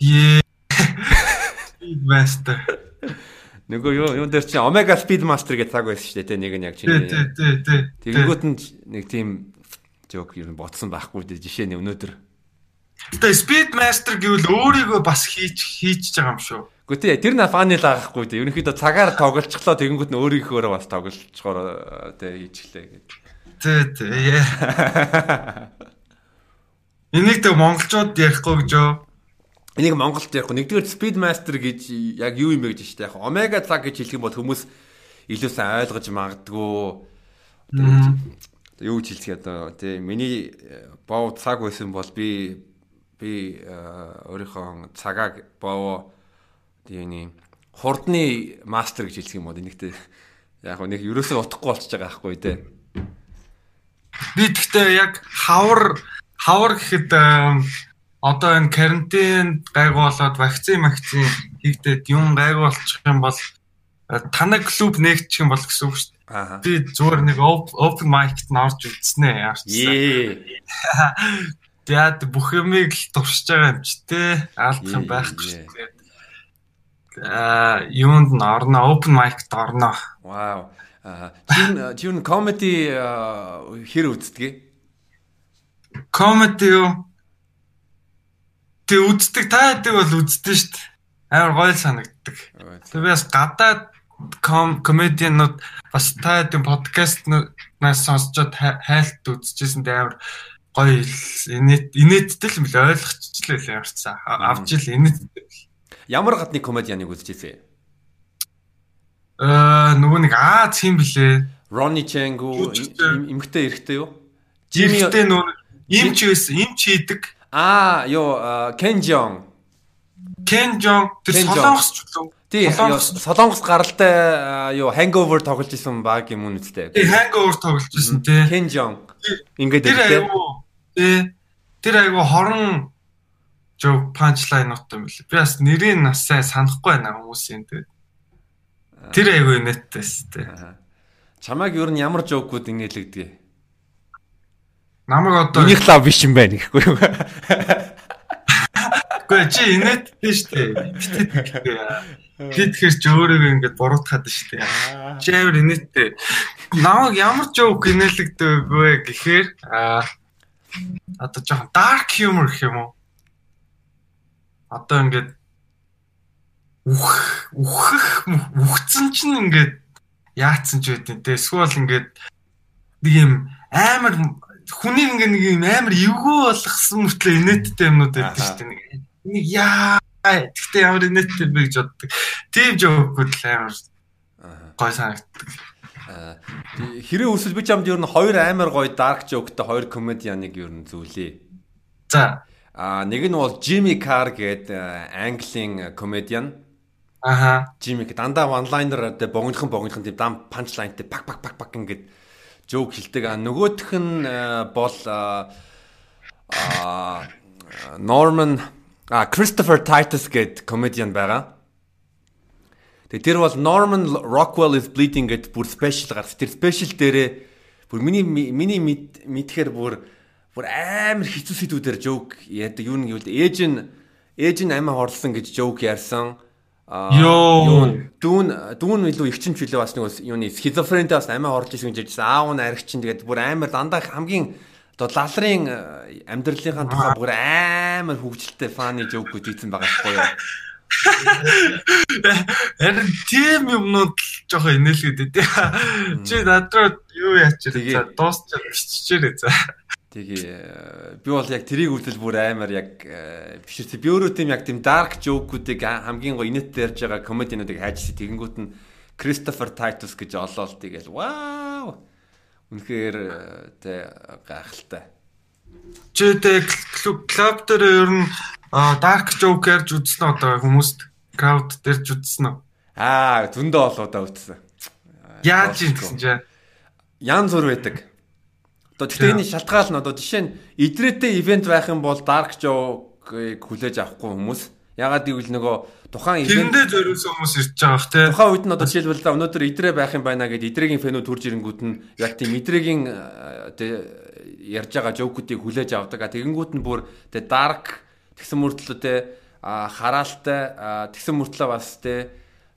Yeah. Speedmaster. Нөгөө юу юу дээр чи Omega Speedmaster гэж цаг байсан шүү дээ. Нэг нь яг чиний. Тий, тий, тий. Тэгэнгүүт нь нэг тийм жоок юу ботсон байхгүй дээ. Жишээ нь өнөөдөр. Гэтэ Speedmaster гэвэл өөрийгөө бас хийж хийж байгаа юм шүү. Гэхдээ тэр на фаны л аахгүй дээ. Ерөнхийдөө цагаар тоглолцохлоо тэгэнгүүт нь өөрийнхөө бас тоглолцохоор тий хийчихлээ гэдэг. Тий, тий. Энийг тэг монголчууд ярихгүй гэж юу? Энийг монголд ярихгүй. Нэгдүгээр Speedmaster гэж яг юу юм бэ гэж штэ. Яг Omega цаг гэж хэлэх юм бол хүмүүс илүү сайн ойлгож магадгүй. Юу гэж хэлэх одоо тий миний боо цаг байсан бол би би өөрийнхөө цагааг боо тийний хурдны мастер гэж хэлэх юм бол нэгтэй яг нэг ерөөсөө утахгүй болчихж байгаа байхгүй тий. Би тэгтээ яг хавар хавар гэхэд одоо энэ карантин гайгуулаад вакцин вакцин хийгдээд юм гайгуулчих юм бол танаг клуб нэгчих юм бол гэсэн үг шүү дээ. Би зүгээр нэг open mic-т норж үзснэ яарчсан. Тэгээд бүх юмыг туршиж байгаа юм чи тээ. Алдах юм байхгүй шүү дээ. Аа юунд н орно open mic-т орно. Вау. Чи чи комеди хэр үздэг? Комеди юу? Тэг үздэг та хэдэг бол үздэг шүү дээ. Амар гоё санагддаг. Тэг би бас гадаад комедианууд бас та хэдэг подкастнаас сонсчод хайлт үзчихсэн дээ амар гоё инээд инээдтэй л юм л ойлгочихлээ л ямарчсан. Авч ил инээдтэй. Ямар гадны комедианыг үзчихсэн? Аа нөгөө нэг Аз юм блэ? Ronnie Chang-уу эмгтэй эрэгтэй юу? Жимтэй нөгөө имч байсан, имч хийдэг. Аа, ёо Ken Jeong. Ken Jeong тэр солонгос ч үү? Тий, солонгос гаралтай юу Hangover тоглож исэн баг юм уу үстэй. Тий, Hangover тоглож исэн тий. Ken Jeong. Ингээд эрэгтэй. Тий. Тэр айгу хорон жоо панчлайн нот юм бэл. Би бас нэрийг нас сайн санахгүй байна хүмүүсийн тэгээд Тэр айгүй нэттэйс тээ. Чамайг ер нь ямар жоокууд инээлэгдэг? Намайг одоо Минийх лав биш юм байна гэхгүй юу? Гэхдээ чи инээдтэй штэ. Би тэгэхээр ч өөрийгөө ингэж буруутгаад штэ. Чи амар инээдтэй. Намайг ямар жоок инээлэгдэг вэ гэхээр аа одоо жоохон dark humor гэх юм уу? Одоо ингэж үх үхэх үхцэн чинь ингээд яатсан ч байдیں۔ Тэ эсвэл ингээд нэг юм амар хүнийг ингээд нэг юм амар эвгүй болгосон мөртлөө инээдтэй юмнууд байдаг шүү дээ. Нэг яа гэхдээ ямар инээдтэй бэ гэж боддог. Тийм жоокуд л амар гой санагддаг. Хэрэг өсөл би чамд ер нь хоёр амар гоё dark joke-тэй хоёр комедианыг ер нь зүйлээ. За. А нэг нь бол Jimmy Carr гэдэг Английн комедиан. Аха. Жимик дандаа онлайнер тэ богинохон богинохон тийм дам панчлайнтэй пак пак пак пак ингээд жоок хэлдэг. А нөгөөх нь бол а Norman а Christopher Titus гэд комедиан байгаа. Тэгээ тэр бол Norman Rockwell is bleeding гэд бүр спешиал гарч. Тэр спешиал дээрээ бүр миний миний мэдхээр бүр бүр амар хэцүү сэдвүүдээр жоок яадаг. Юу нэг гэвэл ээж нь ээж нь амиа хорлсон гэж жоок ярьсан. Йоо. Дүүн дүүн илүү ихчин чөлөө бас нэг юуны скизофрентэй бас амиа орж ирсэн гэж ярьжсэн. Аав нь аригчин тэгээд бүр амар дандаа хамгийн одоо лалрын амьдралынхаа тухай бүр амар хөвгөлтэй фаны жоокүүд ийцэн байгаа байхгүй юу? Харин тийм юмнууд л жоохон инээлгээд дээ. Чи надруу юу яачих вэ? Дуусч биччихээрэй за. Тэгээ би бол яг тэрийг үлдэл бүр амар яг бишэрсэн. Би өөрөө тийм яг тийм dark joke-уудыг хамгийн гоо инээдтэй ярьж байгаа комединуудыг хайжсэн. Тэгэнгүүт нь Christopher Titus гэж олоод тэгэл вау. Үнэхээр тэ гайхалтай. Чи тэ клуб дээр ер нь dark joke ярьж үзсэн одоо хүмүүст crowd дээрж үзсэн үү? Аа, зөндөө олоо да үзсэн. Яаж юм гэсэн чи? Ян зүр байдаг Одоо гэхдээ энэ шалтгаал нь одоо жишээ нь идрээтэй ивент байх юм бол Dark Joke-ыг хүлээж авахгүй хүмүүс. Ягаад гэвэл нөгөө тухайн ивент тэрэндээ зориулсан хүмүүс ирж байгаа бах тий. Тухайн үед нь одоо жишээлбэл өнөөдөр идрээ байх юм байна гэдээ идрэгийн фэнүүд хурж ирэнгүүт нь яг тийм идрэгийн тий ярьж байгаа жоокуудыг хүлээж авдаг. Тэгэнгүүт нь бүр тий Dark тэгсэн мөртлөө тий хараалтай тэгсэн мөртлөө бас тий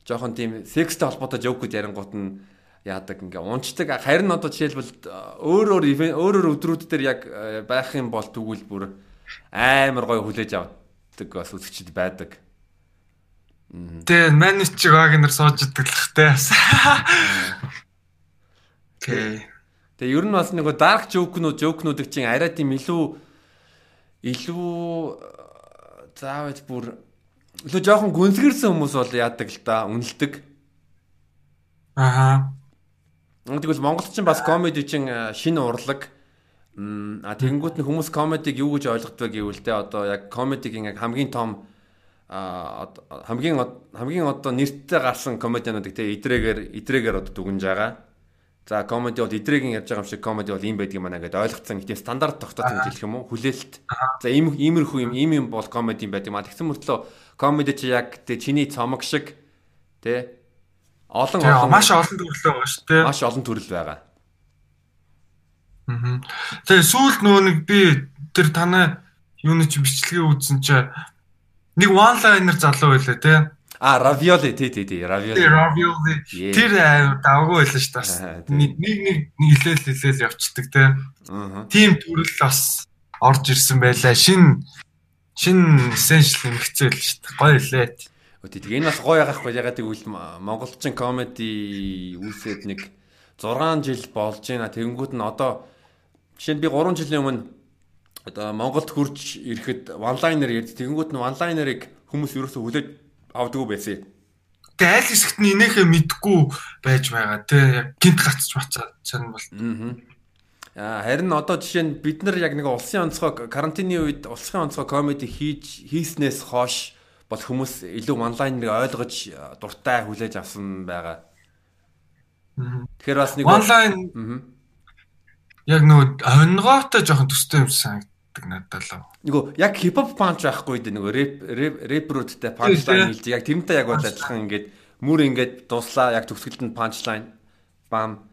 жоохон тийм секстэй холбоотой жоокууд ярингууд нь яадаг ингээ унцдаг харин одоо жишээлбэл өөр өөр өөр өөр өдрүүд дээр яг байх юм бол тэгвэл бүр амар гоё хүлээж авдаг бас үзэгчд байдаг. Тэгээ манич вагнер сууж идэг л хтэй. <laughs> Окей. Тэгээ ер нь бас нэг dark joke-нууд joke-нуудыг чинь арай тийм илүү илүү заавал бүр илүү жоохон гүнзгэрсэн хүмүүс бол яадаг л да үнэлдэг. Аха. Тэгвэл Монголд ч бас комеди чинь шинэ урлаг. А тэгэнгүүт нь хүмүүс комедиг юу гэж ойлгодог гэвэл те одоо яг комедигийн яг хамгийн том а хамгийн хамгийн одоо нэрттэй гарсан комедиануудыг те идрээгээр идрээгээр одоо дүгнж байгаа. За комеди бол идрээгийн ярьж байгаа юм шиг комеди бол ийм байдаг юм байна гэдээ ойлгоцсон. Гэтэ стандарт тогтоосон гэж хэлэх юм уу? Хүлээлт. За ийм иймэрхүү юм ийм юм бол комеди юм а. Тэгсэн мөртлөө комеди чи яг те чиний цомог шиг те Олон олон маш олон төрөл байгаа шүү дээ. Маш олон төрөл байгаа. Аа. Тэгээ сүүлд нөгөө нэг би тэр танай юуны чи бичлэгээ үзсэн чи нэг one liner залуу байлаа те. А ravioli тий тий тий ravioli. Ravioli. Тэр давгүй байлаа шүү дээ. Нэг нэг нэг хилээл хилээл явцдаг те. Аа. Тим төрөл бас орж ирсэн байлаа. Шин шин essential нэмэгцэл шүү дээ. Гоё лээ. Тэгээ энэ бас гоё ягаахгүй ягаад гэвэл монголчин комеди үүсээд нэг 6 жил болж байна. Тэгэнгүүт нь одоо жишээ нь би 3 жилийн өмнө одоо Монголд хурж ирэхэд онлайнер ярьд. Тэгэнгүүт нь онлайнерыг хүмүүс ерөөсөө хүлээж авдаггүй байсан. Тэгээ аль хэсэгт нь инээхээ мэдгүй байж байгаа тий яг гинт гацч бацаа чань бол. Аа харин одоо жишээ нь бид нар яг нэг улсын онцгой карантины үед улсын онцгой комеди хийж хийснээс хойш бол хүмүүс илүү онлайныг ойлгож дуртай хүлээж авсан байгаа. Тэгэхээр бас нэг онлайн яг нөгөө онгоотой жоохон төстэй юм санагддаг надад л. Нөгөө яг хипхоп панч байхгүй дээ нөгөө рэп рэпрүүдтэй панчлайн хэлж яг тэрнтэй яг бол адилхан ингээд мөр ингээд дуслаа яг төгсгөлд нь панчлайн бам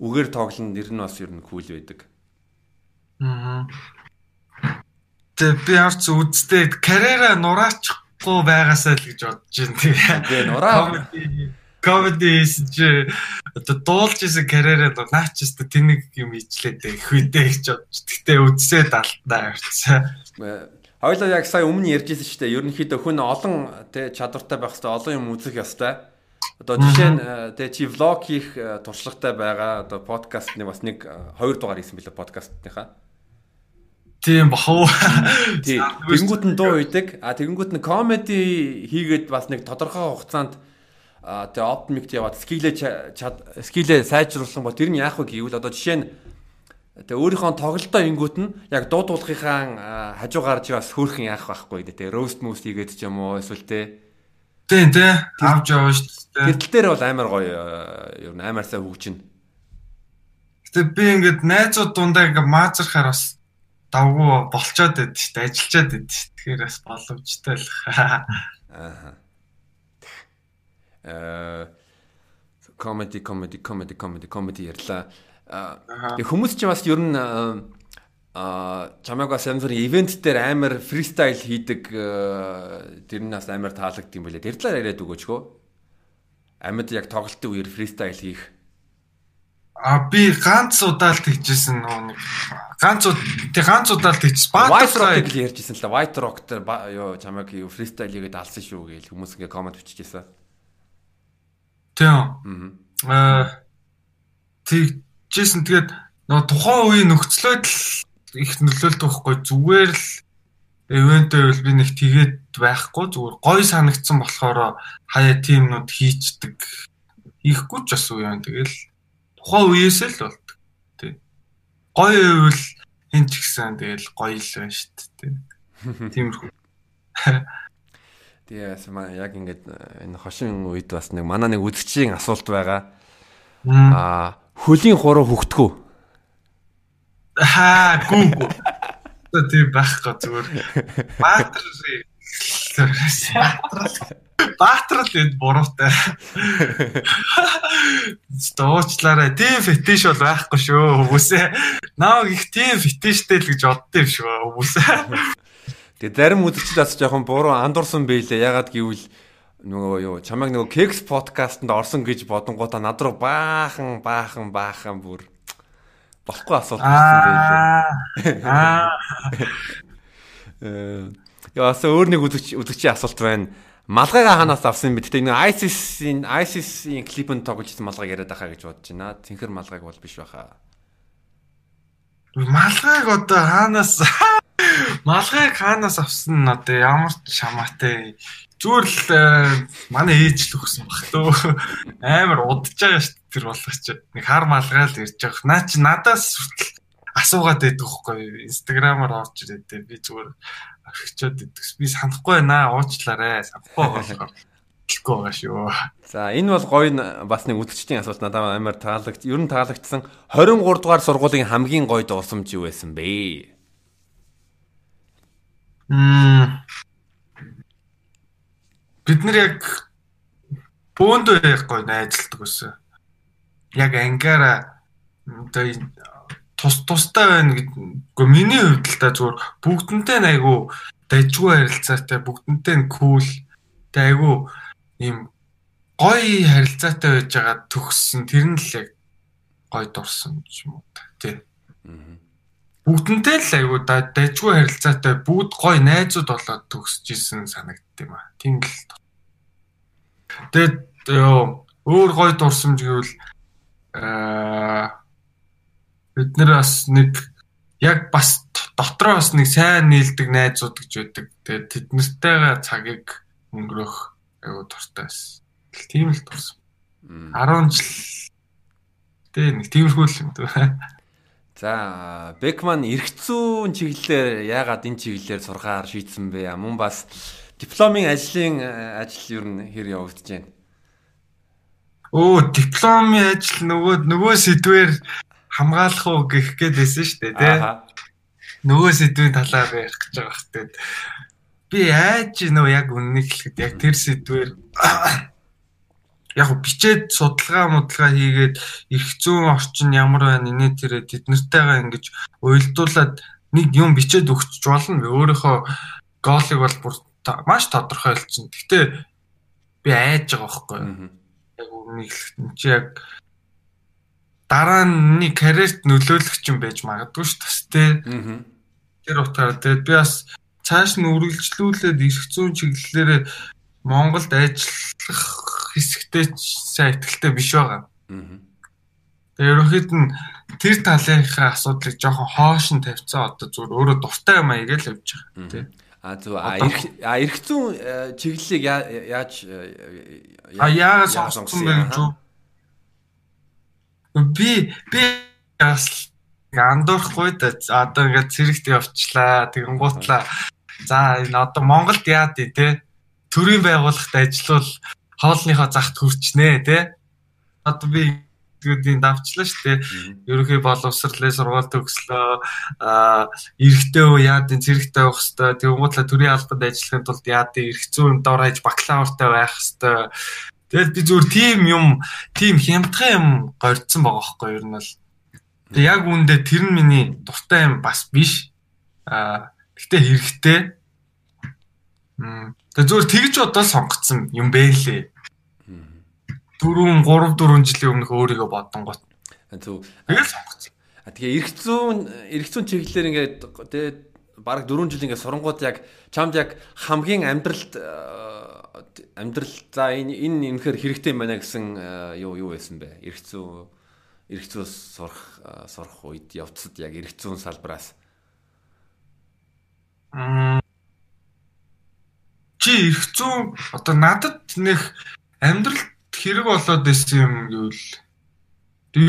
үгээр тоглоно нэр нь бас ер нь кул байдаг. Аа. Тэг би харц үзтээ карьера нураачих гоо байгаасаа л гэж бодож байна. Тэгээ нураа комеди чи одоо дуулж исэн карьераа наач ч тэнэг юм ижлээд их үедээ гэж бодож. Гэтэ үдсээ далтаа явцсан. Хоёлоо яг сая өмнө ярьжсэн шүү дээ. Ерөнхийдөө хүн олон тэ чадвартай байх хэрэгтэй, олон юм үзэх ёстой. Одоо жишээ нь тэ чи влог хийх э, туршлагатай байгаа. Одоо подкастны бас нэг э, хоёр дугаар хийсэн билээ подкастныхаа. Тийм бахав. Тэгэнгүүт нь дуу үйдэг. А тэгэнгүүт нь комеди хийгээд бас нэг тодорхой хугацаанд тэгээ оптимикт яваад скилээ скилээ сайжруулсан бол тэр нь яах вэ гэвэл одоо жишээ нь тэгээ өөрийнхөө тоглолтоо ингүүт нь яг дуудуулгынхаа хажуугаар чи бас хөөрхөн яах байхгүй тэгээ роуст мост хийгээд ч юм уу эсвэл тэ Тийм тий авч яваа шүү дээ. Гэтэл дээр бол амар гоё ер нь амар сайн хөгжинэ. Гэтэ би ингээд найзууд дундаа ингээд маазархаар бас давгүй болцоод байд шүү дээ ажиллаад байд шүү тэгэхээр бас боломжтой л. Аа э комеди комеди комеди комеди комеди ярьла тэг хүмүүс ч бас ер нь а чамайг бас янз бүрийн ивент дээр амар фристайл хийдэг тэр нь бас амар таалагдсан юм билээ. Тэр талаар яриад өгөөч хөө амьд яг тоглолтын үеэр фристайл хийх А би ганц удаа л тэгжсэн нөө нэг ганц тэг ганц удаа л тэгж Rock-ыг л ярьжсэн л да. White Rock дээр чамайг юу фристайл хийгээд алсан шүү гээл хүмүүс ингээ комент бичижсэн. Тийм. Аа тэгжсэн тэгээд нөө тухайн үеийн нөхцлөөд л их нөлөөлт байхгүй зүгээр л ивент байвал би нэг тэгээд байхгүй зүгээр гой санагдсан болохоор хаяа тимнүүд хийчдэг. Ихгүй ч бас үе юм тэгэл тухайн үеэс л болдог. Тий. Гоё байвал хэн ч гэсэн тэгэл гоё л байна шүү дээ. Тиймэрхүү. Тэгээс маа яг ингээд э, энэ хошин үед бас нэг манай нэг үзэгчийн асуулт байгаа. Аа хөлийн хуруу хөхтгүү. хаа гүү гүү. Тийм байхгүй зүгээр. Баатар Баатрал энд буруутай. Дуучлаарай. Тийм фетиш бол байхгүй шүү хүмүүсээ. Нааг их тийм фетиштэй л гэж боддоо юм шүү хүмүүсээ. Тэгээ зарим үзэгчд бас жоохон буруу андуурсан байлээ. Ягаад гэвэл нөгөө юу чамайг нөгөө кекс подкастт орсон гэж бодонгуудаа над руу баахан баахан баахан бүр болохгүй асуулт ирсэн байлээ. Аа. Э яас өөр нэг үзэгч үзэгчийн асуулт байна. Малгайгаа хаанаас авсан бэ? Гэтэ энэ ISIS-ийн ISIS-ийн клипэнд тогложсэн малгайг яриад байхаа гэж бодож байна. Тинхэр малгайг бол биш байхаа. Малгайг одоо хаанаас <laughs> малгайг хаанаас авсан нь одоо ямар ч шамаатай зүгээр л э, манай ээж л өгсөн баг төө <laughs> амар удаж байгаа шүү тэр болгоч нэг хар малгаал ирж байгаа. Наа чи надаас хүртэл асуугаад байдаг хгүй инстаграмаар орж ирээд би зүгээр орхичод идэх. Би санахгүй байна уучлаарай. Санахгүй болохоор хэлэхгүй байгаа шүү. За энэ бол гоё бас нэг үзэгчдийн асуулт надад амар таалагд. Ер нь таалагдсан 23 дугаар сургуулийн хамгийн гоё дуусамж юу байсан бэ? Мм бид нар яг бөөндөө яахгүй найзалдаг байсан. Яг ангаараа одоо тус тустай байна гэдэг. Миний хувьд л та зүгээр бүгдэнтэй айгу дайжгүй харилцаатай бүгдэнтэй нь кул тэ айгу ийм гоё харилцаатай байж байгаа төгссөн тэр нь л яг гоё дурсан юм уу тий. Бүгдэнтэй л айгу дайжгүй харилцаатай бүгд гоё найзууд болоод төгсөж исэн санагдд юм а. Тийм л Тэгээд өөр гой дурсамж гэвэл аа бид нэр бас нэг яг бас дотроо бас нэг сайн нийлдэг найзууд гэж байдаг. Тэгээд тэднэртэйгээ цагийг өнгөрөх аюу дуртай байсан. Тийм л дурсан. 10 жил тэг нэг тиймэрхүү л юм дөө. <laughs> За, Бекман эргцүүн чиглэлээр яагаад энэ чиглэлээр сурахаар шийдсэн бэ? Мөн бас дипломын ажлын э, ажил ер нь хэр явагдаж байна? Оо, дипломын ажил нөгөө нөгөө сэдвэр хамгаалах уу гэх гээд байсан шүү дээ, тий. Нөгөө сэдвийн талаар ярих гэж байгаа хэрэг. Би айж нөө яг үннийг хэлэхэд яг тэр сэдвэр <coughs> яг бичээд судалгаа модалгаа хийгээд эрх зүйн орчин ямар байна инээ тэрэ тэд нартайгаа ингэж уйлдуулад нэг юм бичээд өгч болно. Өөрийнхөө голыг бол бүр маш тодорхойлцсон. Гэхдээ би айж байгаа байхгүй юу? Яг хэлэхэд чи яг дараа нь карьерт нөлөөлөх юм байж магадгүй шүү дээ. Тэр утгаараа тэгээд би бас цааш нь үргэлжлүүлээд эрх зүйн чиглэлээр Монголд ажиллах хэсэгтээ сайн ихтэй биш байгаа. Тэгээд ерөнхийд нь тэр талынхаа асуудлыг жоохон хоош нь тавьцсан одоо зүгээр өөрөө дуртай юм аяг л явж байгаа тийм. А зөв. А эрх зүүн э, чиглэлийг яаж а яагаад сонгосон бэ гэж би би бас андуурахгүй да одоо ингээд цэрэгт явчлаа тэгэн гутлаа за энэ одоо Монголд яад тий төрийн байгууллагт ажиллавал хоолныхоо загт хүрчнэ тий одоо би гэдгийг давчлаа шүү дээ. Ерөнхий боловсролын сургаалт төгслөө аа эрэгтэй уу яад энэ зэрэгтэй байх хэвээр тэгмуудлаа төрийн албанд ажиллахын тулд яад эрх зүйн дор хаяж бакалавртай байх хэвээр. Тэгэл би зүгээр тийм юм тийм хямдхан юм горьдсон байгаа байхгүй ер нь бол. Тэг яг үүндээ тэр нь миний дуртай юм бас биш. Аа гэтээ хэрэгтэй. Мм. Тэг зүгээр тэгж одоо сонгоцсон юм бэ лээ. 4 3 4 жилийн өмнөх өөрийгөө бодсон гот. Зөв. Тэгэл сонгоцсон. А тэгээ эрх зүүн эрх зүүн чиглэлээр ингээд тэгээ бараг 4 жил ингээд сурангууд яг чамд яг хамгийн амьдралд амьдрал за энэ энэ үнэхээр хэрэгтэй юм байна гэсэн юу юу байсан бэ? Эрх зүүн эрх зүүс сурах сурах үед явцад яг эрх зүүн салбараас чи эрх зүүн одоо надад нэг амьдрал хэрэг болоод исэн юм гэвэл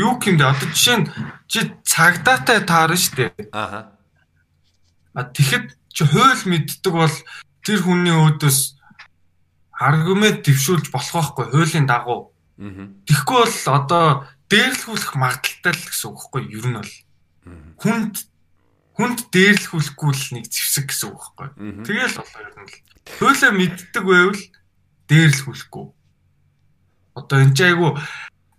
юу гэмдэ одоо жишээ нь чи цагдаатай таарна штэ. Аха. А тэгэхэд чи хууль мэддэг бол тэр хүний өөдөөс аргумент дэвшүүлж болох байхгүй хуулийн дагуу. Тэгэхгүй бол одоо дээрлэхүүлэх магадaltaй л гэсэн үг байхгүй юу? Ер нь бол. хүнд хүнд дээрлэхүүлэхгүй л нэг зэвсэг гэсэн үг байхгүй. Тэгэл болоо ер нь л. Хөөлөө мэддэг байвал дээрлэхүүлэхгүй. Одоо энэ ч айгу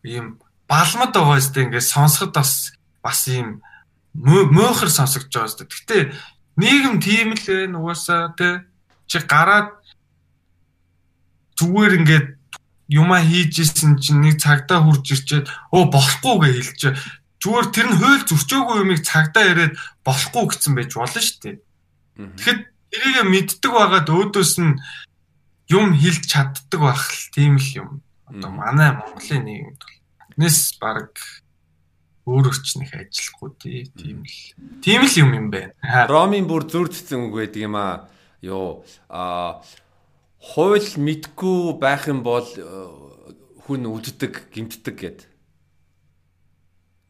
ийм балмад байгаа өстэй ингээд сонсоход бас бас ийм мөөхөр сонсогдож байгаа өстэй. Гэтэ нийгэм тийм л вэ нугасаа тэ чи гараад зүгээр ингээд юма хийжсэн чинь нэг цагтаа хурж ирчээд өө болохгүй гэж хэлж зүгээр тэр нь хууль зөрчөөгүй юмыг цагтаа яриад болохгүй гэсэн байж болно шүү дээ. Тэгэхэд тэрийг мэддэг байгаад өөдөөс нь юм хэлж чаддаг байх л тийм л юм. Одоо манай Монголын нийгэмд бол нэс баг өөр өчнөх ажиллахгүй тий тийм л тийм л юм юм байна. Ромын бүр зүрдсэн үг байдаг юм аа. Йоо а хууль мэдгүй байх юм бол э, хүн үддэг, гимтдэг гэд.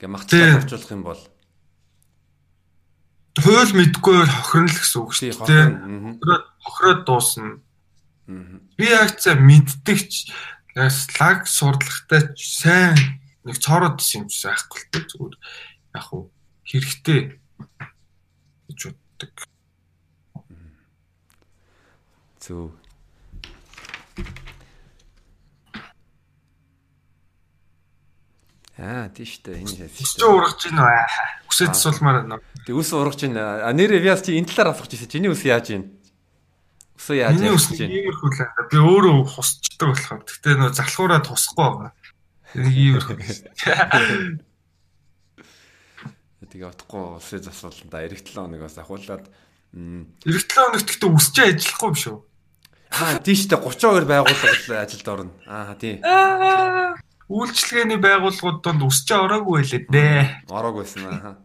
Гэ махцлаа орчуулах юм бол хууль мэдгүй хохирно л гэсэн үг шүү дээ. Хохироод дуусна. Би яг цаа мэддэгч лаг сурдлагатай сайн нэг цороод юм чи байхгүй л зүгээр яг уу хэрэгтэй гэж боддог. Зөв. Аа тийштэй энэ хэлсэн. Чи ургаж гин үү? Үсэд сулмаар байна. Тэг ус ургаж гин. А нэрээ вяз чи энэ талаар асууж ирсэн. Чиний ус яаж гин? Усаа яаж гин? Ус иймэрхүү л байна. Би өөрөө хусчдаг болохоор. Гэтэ нөө залхуураа тусахгүй байгаа. Иймэрхүү. Тэгээ утахгүй усыг засуулна да. Ирэх 7 хоног бас ахуулаад Ирэх 7 хоногт гэхдээ үсчээ ажиллахгүй юм шүү. Аа тийштэй 32 байгууллага ажилд орно. Аа тий үйлчлэгээний байгууллагууд донд өсч ороогүй байлээ дээ. Ороогүйсэн аа.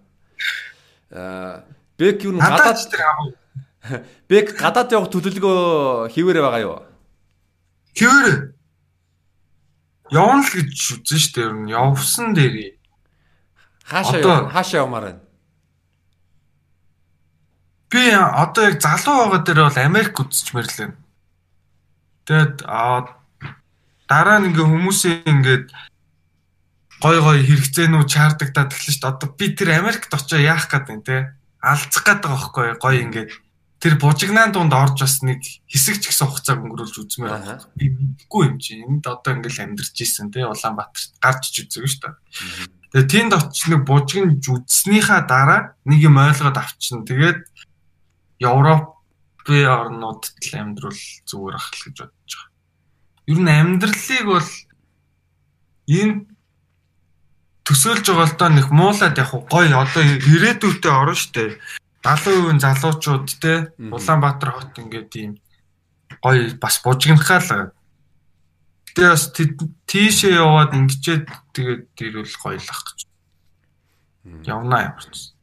Аа Бек юу гадаад Бек гадаад явах төлөвлөгөө хийвэрэ байгаа юу? Хийвэрэ. Явна л гэж үзэн штэ ер нь явсан дээр. Хаашаа хаашаа явмаар байна? Би одоо яг залуу байгаа дээр бол Америк үзчихмээр л байна. Тэгээд дараа нь ингээ хүмүүсийн ингээд гой гой хэрэгцээнүү чаардагдаад эхэлнэ шүү дээ. Одоо би тэр Америкт очоо яах гээд байна те. Алцах гээд байгаа байхгүй гой ингээд тэр бужигнаан дунд орж бас нэг хэсэг ч гэсэн хугацааг өнгөрүүлж үзмээр байна. Би мэдгүй юм чи. Энд одоо ингээл амьдарч исэн те Улаанбаатарт гарч ич үзэв шүү дээ. Тэгээ тэнд очиж нэг бужигнж үзснийхаа дараа нэг юм ойлгоод авчихна. Тэгээд Европын орнуудад л амьдрал зүгээр ах л гэж байгаа ер нь амьдралыг бол энэ төсөөлж байгаа л доо нэг муулаад яг гой одоо ирээдүйдээ орно штэ 70% залуучууд те Улаанбаатар хот ингээд ийм гой бас бужигнахаа л Тэгээ бас тийшээ яваад ингэчээд тэгээд ирүүл гоёлах гэж. Явнаа ямарч.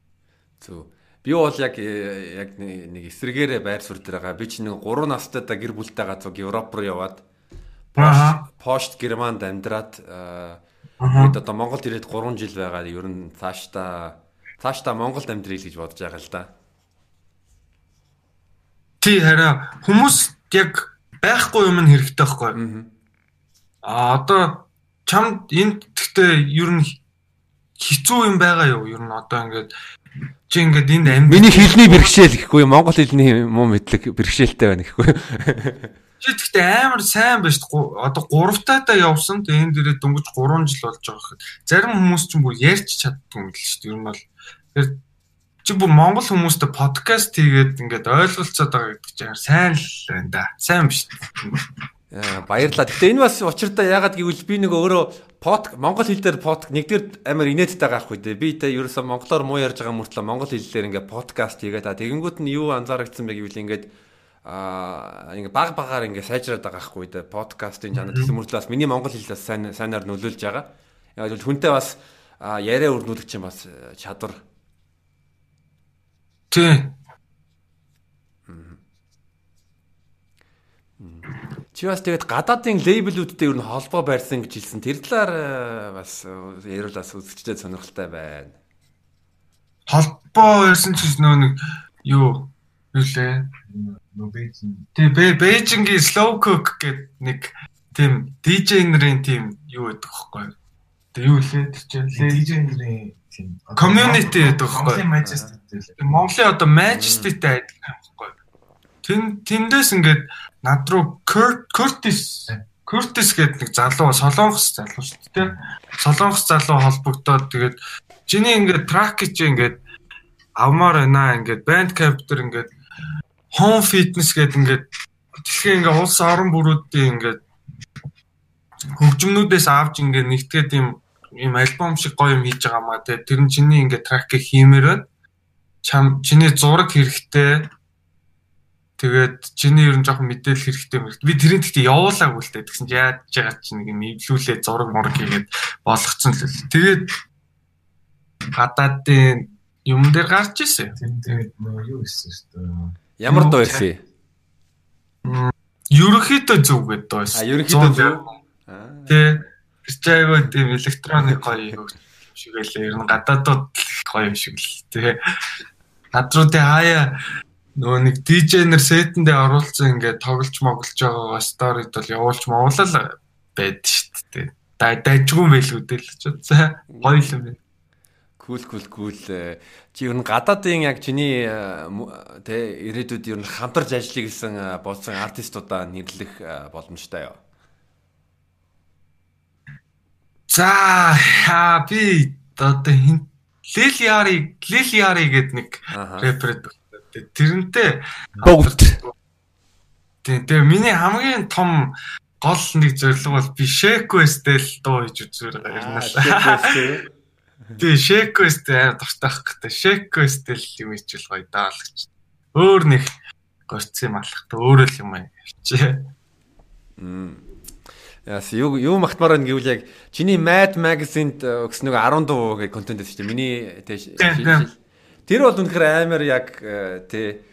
Зөв. Би бол яг яг нэг эсрэгээрээ байр суурь дээр байгаа. Би ч нэг 3 настай да гэр бүлтэй газар Европ руу яваад Пошт Германд амьдраад тэгээд одоо Монголд ирээд 3 жил байгаа. Ер нь цаашдаа цаашдаа Монголд амьдрий л гэж бодож байгаа л да. Тий хараа хүмүүс яг байхгүй юм хэрэгтэй байхгүй. Аа одоо чамд энд гэхдээ ер нь хэцүү юм байгаа юу? Ер нь одоо ингээд чи ингээд энд амьд Миний хэлний бэрхшээл гэхгүй Монгол хэлний муу мэдлэг бэрхшээлтэй байна гэхгүй. <laughs> Чи гэхдээ амар сайн байж одоо гуравтаатаа явсан. Тэгээ энэ дээрээ дөнгөж 3 жил болж байгаа гэхэд зарим хүмүүс ч бүр ярьж чаддгүй юм л шүү дээ. Ер нь бол тэр чи бүр монгол хүмүүстэй подкаст хийгээд ингээд ойлголцоод байгаа гэдэг чинь сайн л байна да. Сайн биш. Баярлалаа. Гэтэ энэ бас учиртай яагаад гэвэл би нэг өөрөө под монгол хэл дээр под нэгдүгээр амар инээдтэй байгаа хгүй дээ. Би тэ ерөөсөө монголоор муу ярьж байгаа мөртлөө монгол хэлээр ингээд подкаст хийгээд а тэгэнгүүт нь юу анзаарэгдсэн бэ гэвэл ингээд а ингээ баг багаар ингээ сайжраад байгаа хгүй дээ подкастын чанар гэсэн мөртлөөс миний монгол хэлээс сайн сайнаар нөлөөлж байгаа. Яг л хүнтэй бас яриа өрнүүлэх чинь бас э, чадвар. Тий. Чи бас тэгээд гадаадын лейблүүдтэй ер нь холбоо барьсан гэж хэлсэн. Тэр талаар э, бас э, яриулаас үзэгчтэй сонирхолтой байна. Холбоо барьсан ч нөө нэг юу юу лээ Бээжин. Тэгээ Бээжингийн Slow Cook гэдэг нэг тийм DJ нарын тийм юу гэдэг вэ хөөе. Тэгээ юу лээ тэр чинь лежендэрийн тийм Community гэдэг байхгүй. Монголын Majesty дээр. Монголын одоо Majesty-тэй адилхан байхгүй. Тэн тэндээс ингээд над руу Curtis Curtis гэдэг нэг залуу солонгос залуу шүү дээ. Солонгос залуу холбогдоод тэгээд чиний ингээд трак чи ингээд авмаар байна ингээд Bandcamp дээр ингээд home fitness гэдэг ингээд дэлхийн ингээд улс орон бүрүүдийн ингээд хөгжмнүүдээс авч ингээд нэгтгээд юм юм альбом шиг гоё юм хийж байгаа маа те тэр нь чиний ингээд тракийг хиймээр байна. Чам чиний зураг хэрэгтэй. Тэгээд чиний ер нь жоохон мэдээлэл хэрэгтэй мэрэгт. Би тэрийг тэгтээ явуулаагүй л те. Тэгсэн чи яаж байгаа чи нэг юм эвлүүлээ зураг мураг хийгээд болгоцсон л. Тэгээд гадаадын юм дээр гарч ирсэн. Тэгээд юу гэсэн шүү дээ. Ямар дуу ирсэн? Ерөнхийдөө зүг гэдэг доо байсан. А ерөнхийдөө зөв. Тэ айгүй тийм электроник гоё шиг байлаа. Ер нь гадаадууд гоё юм шиг л тэ. Над руу тэ хаяа нөгөө нэг нэр сетэндээ оруулсан ингээд тоглож моглож байгаагаа сторид бол явуулж мовлал байд шүү дээ. Дай дайжгүй байлгүй дээ л ч удаа. Гоё юм байна. Кул кул кул чи ер нь гадаадын яг чиний тэ ирээдүйд ер нь хамтарч ажиллая гэсэн болсон артистуудаа нэрлэх боломжтой юу? За би одоо хин Лилиари Лилиари гэдэг нэг рэпер тэрнтэй бүгд тийм тэгээ миний хамгийн том гол нэг зорилго бол би Shake-West-tel дуу хийж үзүүр гэрнэ. Тэгээ Shake-West амар дуртайх гэдэг. Shake-West-tel юм ичил гоё даалагч. Өөр нэг горц юм алах. Өөрөө л юм аа. Мм. Яс юу юу магтмаар байна гэвэл яг чиний Mad Magazine-д өгсөн нэг 10 дуу гэх контент байсан чинь миний тэр бол үнэхээр амар яг тэ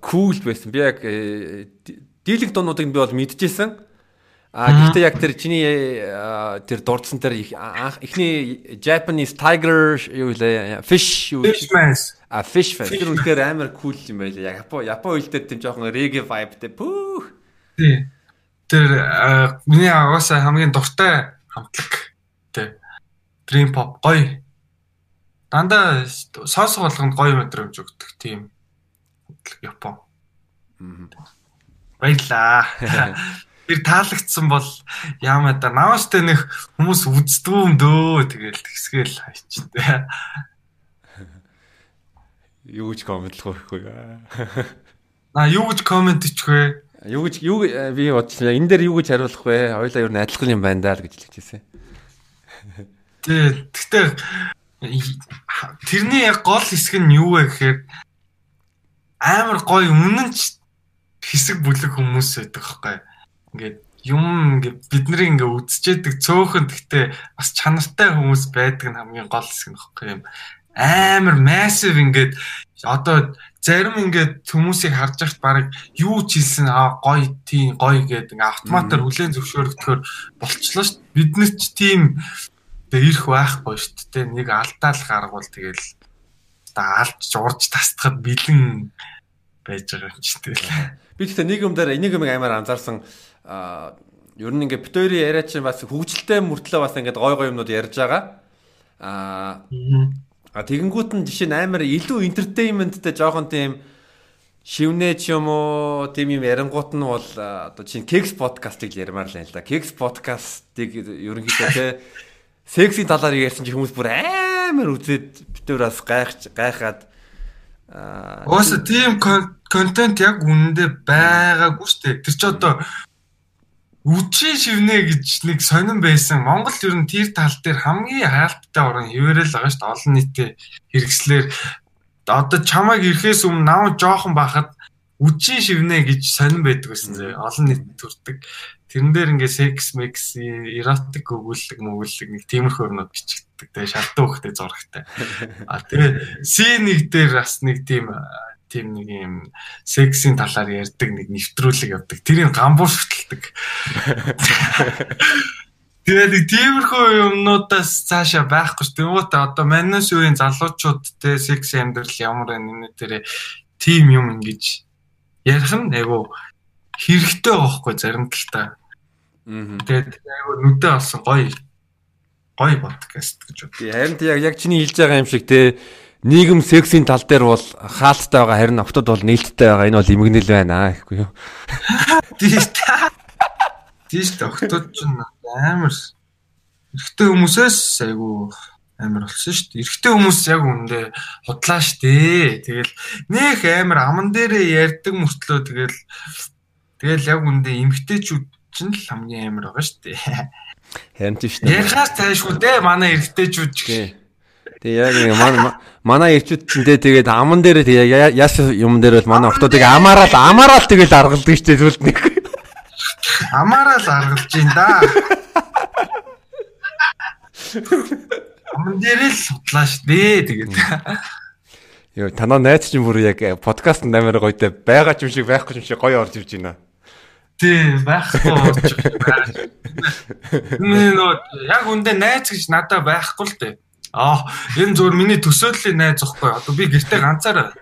кул байсан. Би яг дийлэг дуунуудыг би бол мэдчихсэн. А гэхдээ яг тэр чиний тэр дурдсан тэр анх эхний Japanese Tiger юу вэ? Fish юу? Fishmans. А Fish fan. Тэр үнэхээр амар кул юм байлаа. Яг Япон Япон үйлдэл тийм жоохон reggae vibeтэй. Пүүх. Тий. Тэр миний агаас хамгийн дуртай хамтлаг. Тий. Dream pop гоё. Дандаа сонсох болгонд гоё мэдрэмж өгдөг тийм Япон. Баярлаа. <laughs> Тэр таалагдсан бол яамаа да нааштай нэг хүмүүс үздэг юм дөө тэгэл тэгсгээл хайчтай. Юу гэж комментлах вэ? Аа юу гэж комент <laughs> ичихвэ? Юу гэж юу би бодчихлаа. Энэ дээр юу гэж хариулах вэ? Хоёлаа нь адилхан юм байна даа л гэж хэлчихсэн. <laughs> Тэ гэхдээ тэрний яг гол хэсэг нь юу вэ гэхээр амар гоё өмнө нь хэсэг бүлэг хүмүүс байдаг байхгүй. Ингээд юм ингээд бидний ингээд үзчээдэг цөөхөн гэхдээ бас чанартай хүмүүс байдаг нь хамгийн гол хэсэг нөхгүй юм. Амар массив ингээд одоо зарим ингээд хүмүүсийг харж байхад баг юу ч хэлсэн аа гоё тийм гоё гэдэг ингээд автоматар хүлэн зөвшөөрөгдөхөөр болчлоо шүү дээ. Бид нар ч тийм ирэх байхгүй шүү дээ. Нэг алдаал гаргавал тэгэл та алж урж тасдахад бэлэн байж байгаа юм чи тэгэл. Би тэгтээ дээр энийг амар анзаарсан ер нь ингээд битүүрийн яриа чинь бас хөвгөлтэй мөртлөө бас ингээд гой гой юмнууд ярьж байгаа. А А тэгэнгүүт нь жишээ нь амар илүү entertainmentтэй жоохон тийм шивнээ ч юм уу тийм юм ярингуут нь бол одоо чинь Keks podcast-ыг ярмаар л байна л да. Keks podcast-ыг ерөнхийдөө те сексийн талаар ярьсан чи хүмүүс бүр амар үзээд битүүр бас гайхаж гайхаад Ууса тийм контент яг үнэндээ байгаагүй шүү дээ. Тэр чи одоо үчи шивнэ гэж нэг сонирн байсан. Монгол ер нь тэр тал дээр хамгийн хаалттай орон хിവэрэл байгаа шүү дээ. Олон нийтэд хэрэгслэр одоо чамайг ирэхээс өмнө нав жоохон бахад үчи шивнэ гэж сонирн байдаг гэсэн зэ. Олон нийт төрдөг. Тэрэн дээр ингээ секс мекс эротик өгүүлэг мөгүүлэг нэг тиймэрхүү өрнөд бичигддэг. Тэгээ шалтан хөхтэй зурагтай. <laughs> А тэгээ C1 дээр бас нэг тийм тийм нэг юм сексийн талаар ярьдаг нэг нэвтрүүлэг явдаг. Тэрийг гамбуур шүтэлдэг. Тэгээ нэг тиймэрхүү юмнуудаас цаашаа байхгүй шүү. Тэнгуүтэ одоо манус үеийн залуучууд те секс амьдрал ямар энэ тэр тим юм ингэж ярих нь айгу хэрэгтэй байхгүй зарим талтай. Тэгээд айгу нүдэ олсон гоё гоё подкаст гэж бод. Харин яг яг чиний хэлж байгаа юм шиг те нийгэм сексийн тал дээр бол хаалттай байгаа харин октод бол нээлттэй байгаа. Энэ бол имгнэл байна гэхгүй юу? Тийш та. Тийш та октод ч амар эрэгтэй хүмүүсээс айгу амар болсон шүү дээ. Эрэгтэй хүмүүс яг үндэ худлаа штэ. Тэгэл нөх амар аман дээрээ ярддаг мөртлөө тэгэл тэгэл яг үндэ эмгтээчүүд чинь л хамгийн амар байгаа штэ. Харин тийм шүү дээ. Ярихаас тайшгүй дээ манай эрэгтэйчүүд ч гэх. Тэгээ яг нэг манай манай ирчүүд чинь тэгээд аман дээр тэгээ яас юм дээр бол манай октодыг амаараал амаараал тэгэл аргалдаг дээ зүлд нэг. Амаараал аргалж ин да. Аман дээр л судлаа дээ тэгээд. Йоо танаа найз чинь бүр яг подкаст нээр гоётэй байгаа ч юм шиг байхгүй юм шиг гоё орж ивж байна. Тий, байхгүй орж байгаа. Нэ нөө яг үндэ найз гэж надад байхгүй л дээ. Аа, энэ зүгээр миний төсөөллийн найз зөхгүй. Одоо би гэртээ ганцаараа.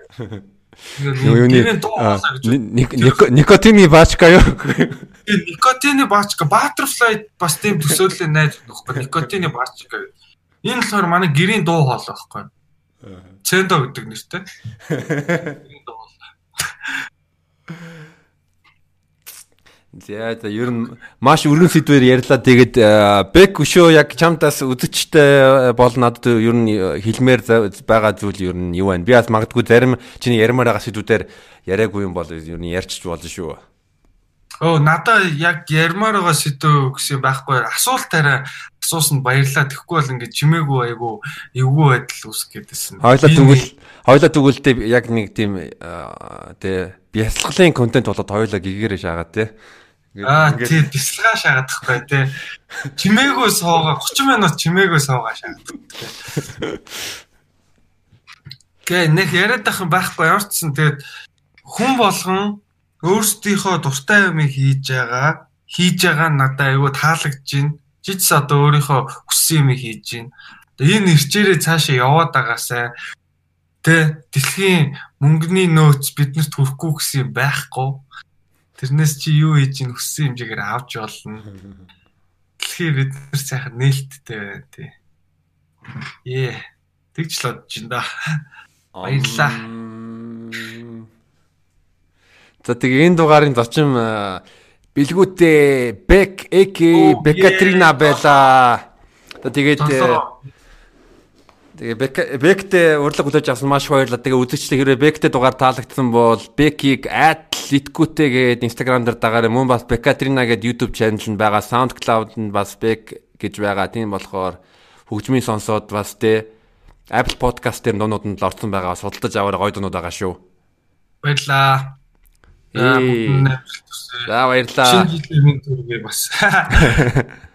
Никотины баачка юу? Никотины баачка, Butterfly бас тийм төсөөллийн найз нөхгүй. Никотины баачка. Энэ болохоор манай гэрийн дуу хоол байхгүй. Цэндо гэдэг нэртэй. <laughs> За за ер нь маш өргөн сэдвээр ярьлаа. Тэгээд бэк өшөө яг чамтаас үзэгчтэй бол надад ер нь хэлмээр байгаа зүйл ер нь юу вэ? Би бас магадгүй зарим чиний ярмаар байгаа сэдвүүдээр яриаггүй юм бол ер нь ярьчих болно шүү. Оо надаа яг ярмаар байгаа сэдв гэсэн байхгүй. Асуулт арай асуусан баярлаа. Тэгэхгүй бол ингээд чимээгүй айгу эвгүй байдал үүсэх гээдсэн. Хойлоо тэгвэл хойлоо тэгвэл тэ яг нэг тийм тэ бясалгалын контент болоод хойлоо гэгээрээ шаагаад тэ Аа тий бясалгаа шаагаадахгүй тий. Чимээгөө суугаа 30 минут чимээгөө суугаа шаагадаг. Гэ нэг яриад ах байхгүй ямарчсан тэгээд хүн болгон өөрсдийнхөө дуртай юмыг хийж байгаа хийж байгаа надад айгүй таалагдж байна. Жижигс одоо өөрийнхөө хүссэн юмыг хийж байна. Энэ ирчээрээ цаашаа яваад байгаасай. Тэ дэлхийн мөнгөний нөөц биднэрт хүрэхгүй гэсэн байхгүй Тэрнээс чи юу хийж ийн хүссэн хэмжээгээр авч болно. Дэлхий бид нар сайхан нээлттэй байна тий. Ээ. Тэгж л бодож байна да. Баярлаа. За тэгээ энэ дугаарын зочин бэлгүүтээ Бек Эки Бекатрина байла. Тэгээд Тэгээ Бектэй урлаг хүлээж авсан маш баярлалаа. Тэгээ үзэгчтэй хэрэг Бектэй дугаар таалагдсан бол Бекийг @litgute гээд Instagram дээр дагаарай. Мөн бас Бекатрина гээд YouTube channel нь байгаа. SoundCloud нь бас Бек гэж байгаа. Тийм болохоор хөгжмийн сонсоод бас тэ Apple Podcast дээр дуунууд нь л орсон байгаа. Судалдаж аваарай гоё дуунууд байгаа шүү. Баярлаа. За баярлаа. Шинэ жилийн төргөө бас. <laughs>